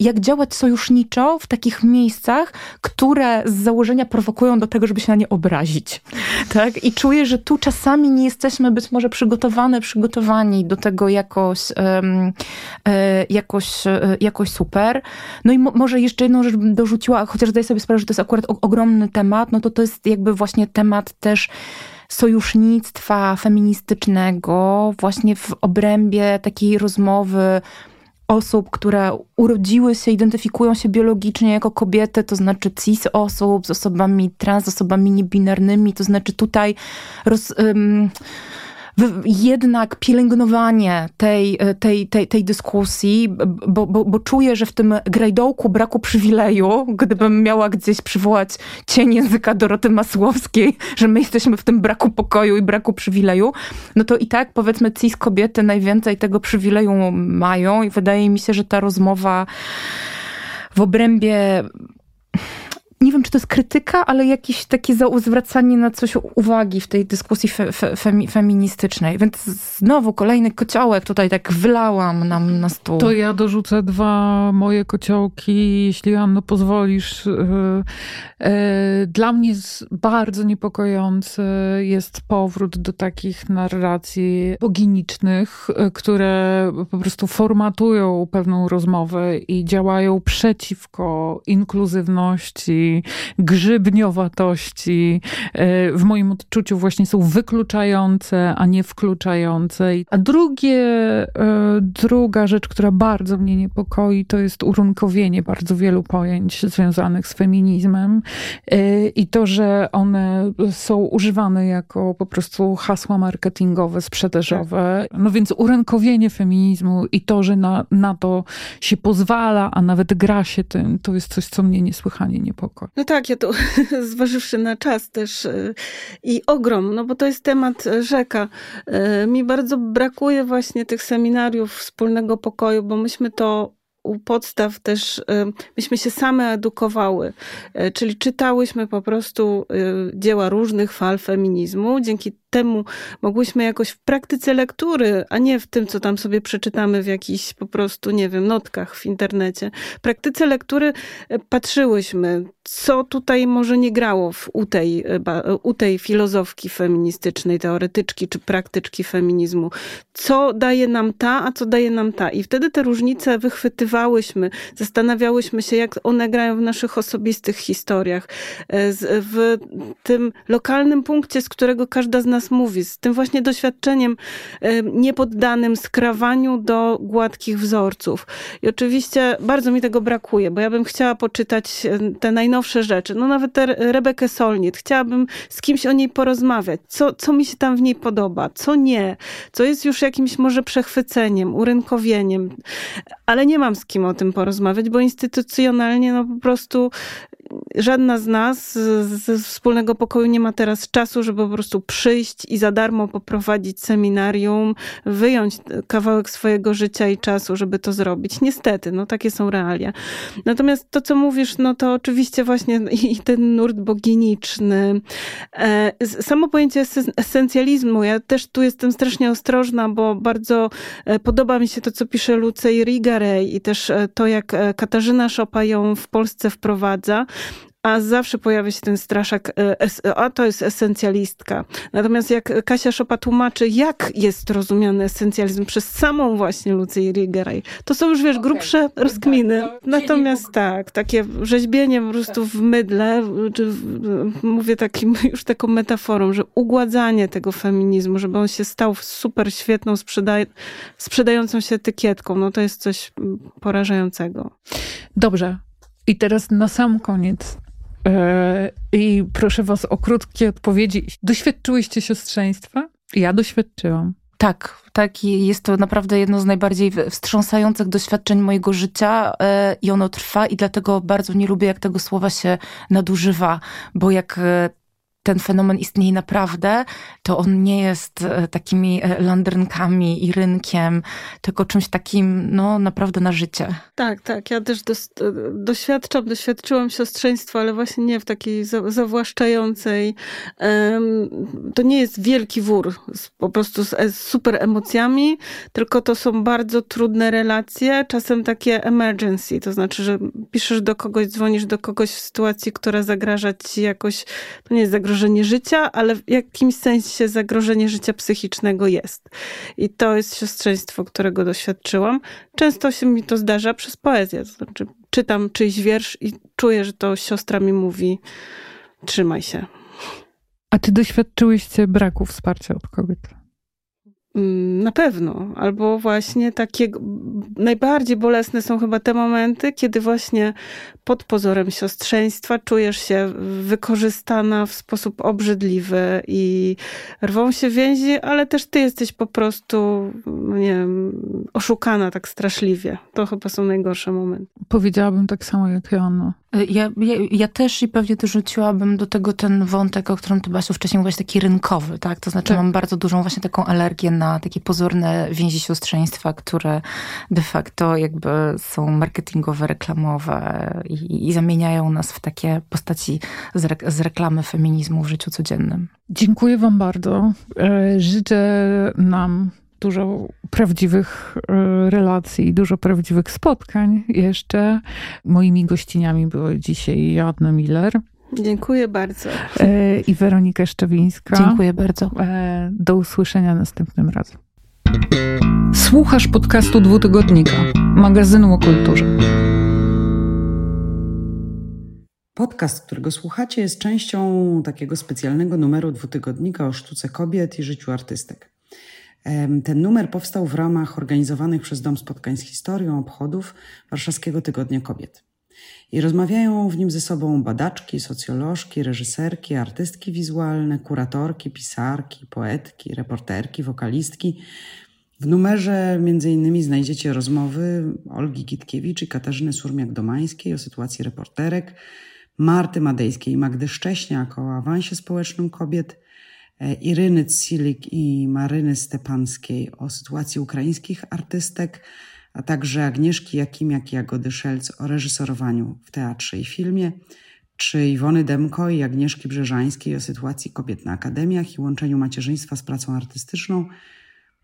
jak działać sojuszniczo w takich miejscach, które z założenia prowokują do tego, żeby się na nie obrazić. Tak? I czuję, że tu czasami nie jesteśmy być może przygotowane, przygotowani do tego jakoś, um, jakoś, e, jakoś super. No i mo może jeszcze jedną rzecz bym dorzuciła, chociaż zdaję sobie sprawę, że to jest akurat ogromny temat, no to to jest jakby właśnie temat też sojusznictwa feministycznego, właśnie w obrębie takiej rozmowy osób, które urodziły się, identyfikują się biologicznie jako kobiety, to znaczy cis osób, z osobami trans, z osobami niebinarnymi, to znaczy tutaj roz, um, jednak pielęgnowanie tej, tej, tej, tej dyskusji, bo, bo, bo czuję, że w tym grajdołku braku przywileju, gdybym miała gdzieś przywołać cień języka Doroty Masłowskiej, że my jesteśmy w tym braku pokoju i braku przywileju, no to i tak powiedzmy cis kobiety najwięcej tego przywileju mają i wydaje mi się, że ta rozmowa w obrębie nie wiem, czy to jest krytyka, ale jakieś takie zwracanie na coś uwagi w tej dyskusji fe, fe, femi, feministycznej. Więc znowu kolejny kociołek tutaj tak wylałam nam na stół. To ja dorzucę dwa moje kociołki, jeśli Anno pozwolisz. E, e, dla mnie bardzo niepokojący jest powrót do takich narracji boginicznych, e, które po prostu formatują pewną rozmowę i działają przeciwko inkluzywności, grzybniowatości, e, w moim odczuciu właśnie są wykluczające, a nie wkluczające. A drugie, e, druga rzecz, która bardzo mnie niepokoi, to jest urunkowienie bardzo wielu pojęć związanych z feminizmem e, i to, że one są używane jako po prostu hasła marketingowe, sprzedażowe. No więc urynkowienie feminizmu i to, że na, na to się pozwala, a nawet gra się tym, to jest coś, co mnie niesłychanie niepokoi. No tak, ja to zważywszy na czas też y, i ogrom, no bo to jest temat rzeka. Y, mi bardzo brakuje właśnie tych seminariów wspólnego pokoju, bo myśmy to u podstaw też y, myśmy się same edukowały, czyli czytałyśmy po prostu dzieła różnych fal feminizmu. Dzięki temu mogłyśmy jakoś w praktyce lektury, a nie w tym, co tam sobie przeczytamy w jakichś po prostu, nie wiem, notkach w internecie. W praktyce lektury patrzyłyśmy, co tutaj może nie grało w, u, tej, e, u tej filozofki feministycznej, teoretyczki czy praktyczki feminizmu. Co daje nam ta, a co daje nam ta. I wtedy te różnice wychwytywałyśmy, zastanawiałyśmy się, jak one grają w naszych osobistych historiach, e, w tym lokalnym punkcie, z którego każda z nas mówi, z tym właśnie doświadczeniem niepoddanym skrawaniu do gładkich wzorców. I oczywiście bardzo mi tego brakuje, bo ja bym chciała poczytać te najnowsze rzeczy, no nawet tę Rebekę Solnit. Chciałabym z kimś o niej porozmawiać, co, co mi się tam w niej podoba, co nie, co jest już jakimś może przechwyceniem, urynkowieniem, ale nie mam z kim o tym porozmawiać, bo instytucjonalnie no po prostu żadna z nas ze wspólnego pokoju nie ma teraz czasu, żeby po prostu przyjść i za darmo poprowadzić seminarium, wyjąć kawałek swojego życia i czasu, żeby to zrobić. Niestety, no takie są realia. Natomiast to, co mówisz, no to oczywiście właśnie i ten nurt boginiczny. E, samo pojęcie esencjalizmu, ja też tu jestem strasznie ostrożna, bo bardzo e, podoba mi się to, co pisze Lucej Rigarej i też e, to, jak Katarzyna Szopa ją w Polsce wprowadza a zawsze pojawia się ten straszak, e, a to jest esencjalistka. Natomiast jak Kasia Szopa tłumaczy, jak jest rozumiany esencjalizm przez samą właśnie Lucję Rigeray, to są już, wiesz, okay. grubsze tak, rozkminy. Tak, Natomiast tak, takie rzeźbienie po prostu w mydle, czy mówię takim już taką metaforą, że ugładzanie tego feminizmu, żeby on się stał super świetną, sprzedaj sprzedającą się etykietką, no to jest coś porażającego. Dobrze. I teraz na sam koniec E, I proszę was o krótkie odpowiedzi. Doświadczyłyście siostrzeństwa? Ja doświadczyłam. Tak, tak. Jest to naprawdę jedno z najbardziej wstrząsających doświadczeń mojego życia e, i ono trwa i dlatego bardzo nie lubię, jak tego słowa się nadużywa, bo jak e, ten fenomen istnieje naprawdę, to on nie jest e, takimi e, landrynkami i rynkiem, tylko czymś takim, no naprawdę na życie. Tak, tak. Ja też dos, e, doświadczam, doświadczyłam siostrzeństwa, ale właśnie nie w takiej zawłaszczającej. To nie jest wielki wór, po prostu z super emocjami, tylko to są bardzo trudne relacje, czasem takie emergency, to znaczy, że piszesz do kogoś, dzwonisz do kogoś w sytuacji, która zagraża ci jakoś, to nie jest zagrożenie zagrożenie życia, ale w jakimś sensie zagrożenie życia psychicznego jest. I to jest siostrzeństwo, którego doświadczyłam. Często się mi to zdarza przez poezję. To znaczy, czytam czyjś wiersz i czuję, że to siostra mi mówi: trzymaj się. A czy doświadczyłyście braku wsparcia od kobiet? Mm, na pewno. Albo właśnie takie najbardziej bolesne są chyba te momenty, kiedy właśnie pod pozorem siostrzeństwa czujesz się wykorzystana w sposób obrzydliwy i rwą się więzi, ale też ty jesteś po prostu, no nie wiem, oszukana tak straszliwie. To chyba są najgorsze momenty. Powiedziałabym tak samo jak Joanna. Ja, ja, ja, też i pewnie dorzuciłabym do tego ten wątek, o którym ty Basiu wcześniej mówiłaś, taki rynkowy, tak? To znaczy tak. mam bardzo dużą właśnie taką alergię na takie pozorne więzi siostrzeństwa, które de facto jakby są marketingowe, reklamowe i, i zamieniają nas w takie postaci z, re, z reklamy feminizmu w życiu codziennym. Dziękuję wam bardzo. E, życzę nam dużo prawdziwych e, relacji, dużo prawdziwych spotkań jeszcze. Moimi gościniami były dzisiaj Joanna Miller. Dziękuję bardzo. E, I Weronika Szczewińska. Dziękuję bardzo. E, do usłyszenia następnym razem. Słuchasz podcastu Dwutygodnika, magazynu o kulturze. Podcast, którego słuchacie, jest częścią takiego specjalnego numeru dwutygodnika o sztuce kobiet i życiu artystek. Ten numer powstał w ramach organizowanych przez Dom Spotkań z Historią obchodów Warszawskiego Tygodnia Kobiet. I rozmawiają w nim ze sobą badaczki, socjolożki, reżyserki, artystki wizualne, kuratorki, pisarki, poetki, reporterki, wokalistki. W numerze innymi znajdziecie rozmowy Olgi Gitkiewicz i Katarzyny Surmiak-Domańskiej o sytuacji reporterek, Marty Madejskiej i Magdy Szcześniak o awansie społecznym kobiet, Iryny Cilik i Maryny Stepanskiej o sytuacji ukraińskich artystek, a także Agnieszki Jakimiak i Jagody Szelc o reżyserowaniu w teatrze i filmie, czy Iwony Demko i Agnieszki Brzeżańskiej o sytuacji kobiet na akademiach i łączeniu macierzyństwa z pracą artystyczną.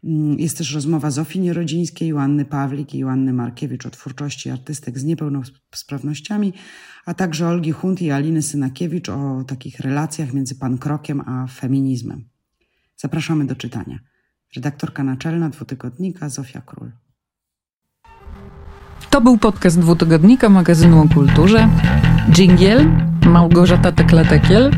Mm, jest też rozmowa Zofii Nierodzińskiej, Joanny Pawlik i Joanny Markiewicz o twórczości artystek z niepełnosprawnościami, a także Olgi Hunt i Aliny Synakiewicz o takich relacjach między pankrokiem a feminizmem. Zapraszamy do czytania. Redaktorka naczelna dwutygodnika Zofia Król. To był podcast dwutygodnika magazynu o kulturze. Dżingiel Małgorzata Tekla-Tekiel.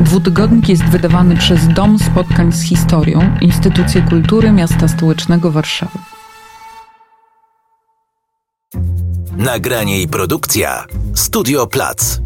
Dwutygodnik jest wydawany przez Dom Spotkań z Historią, Instytucję Kultury Miasta Stołecznego Warszawy. Nagranie i produkcja Studio Plac.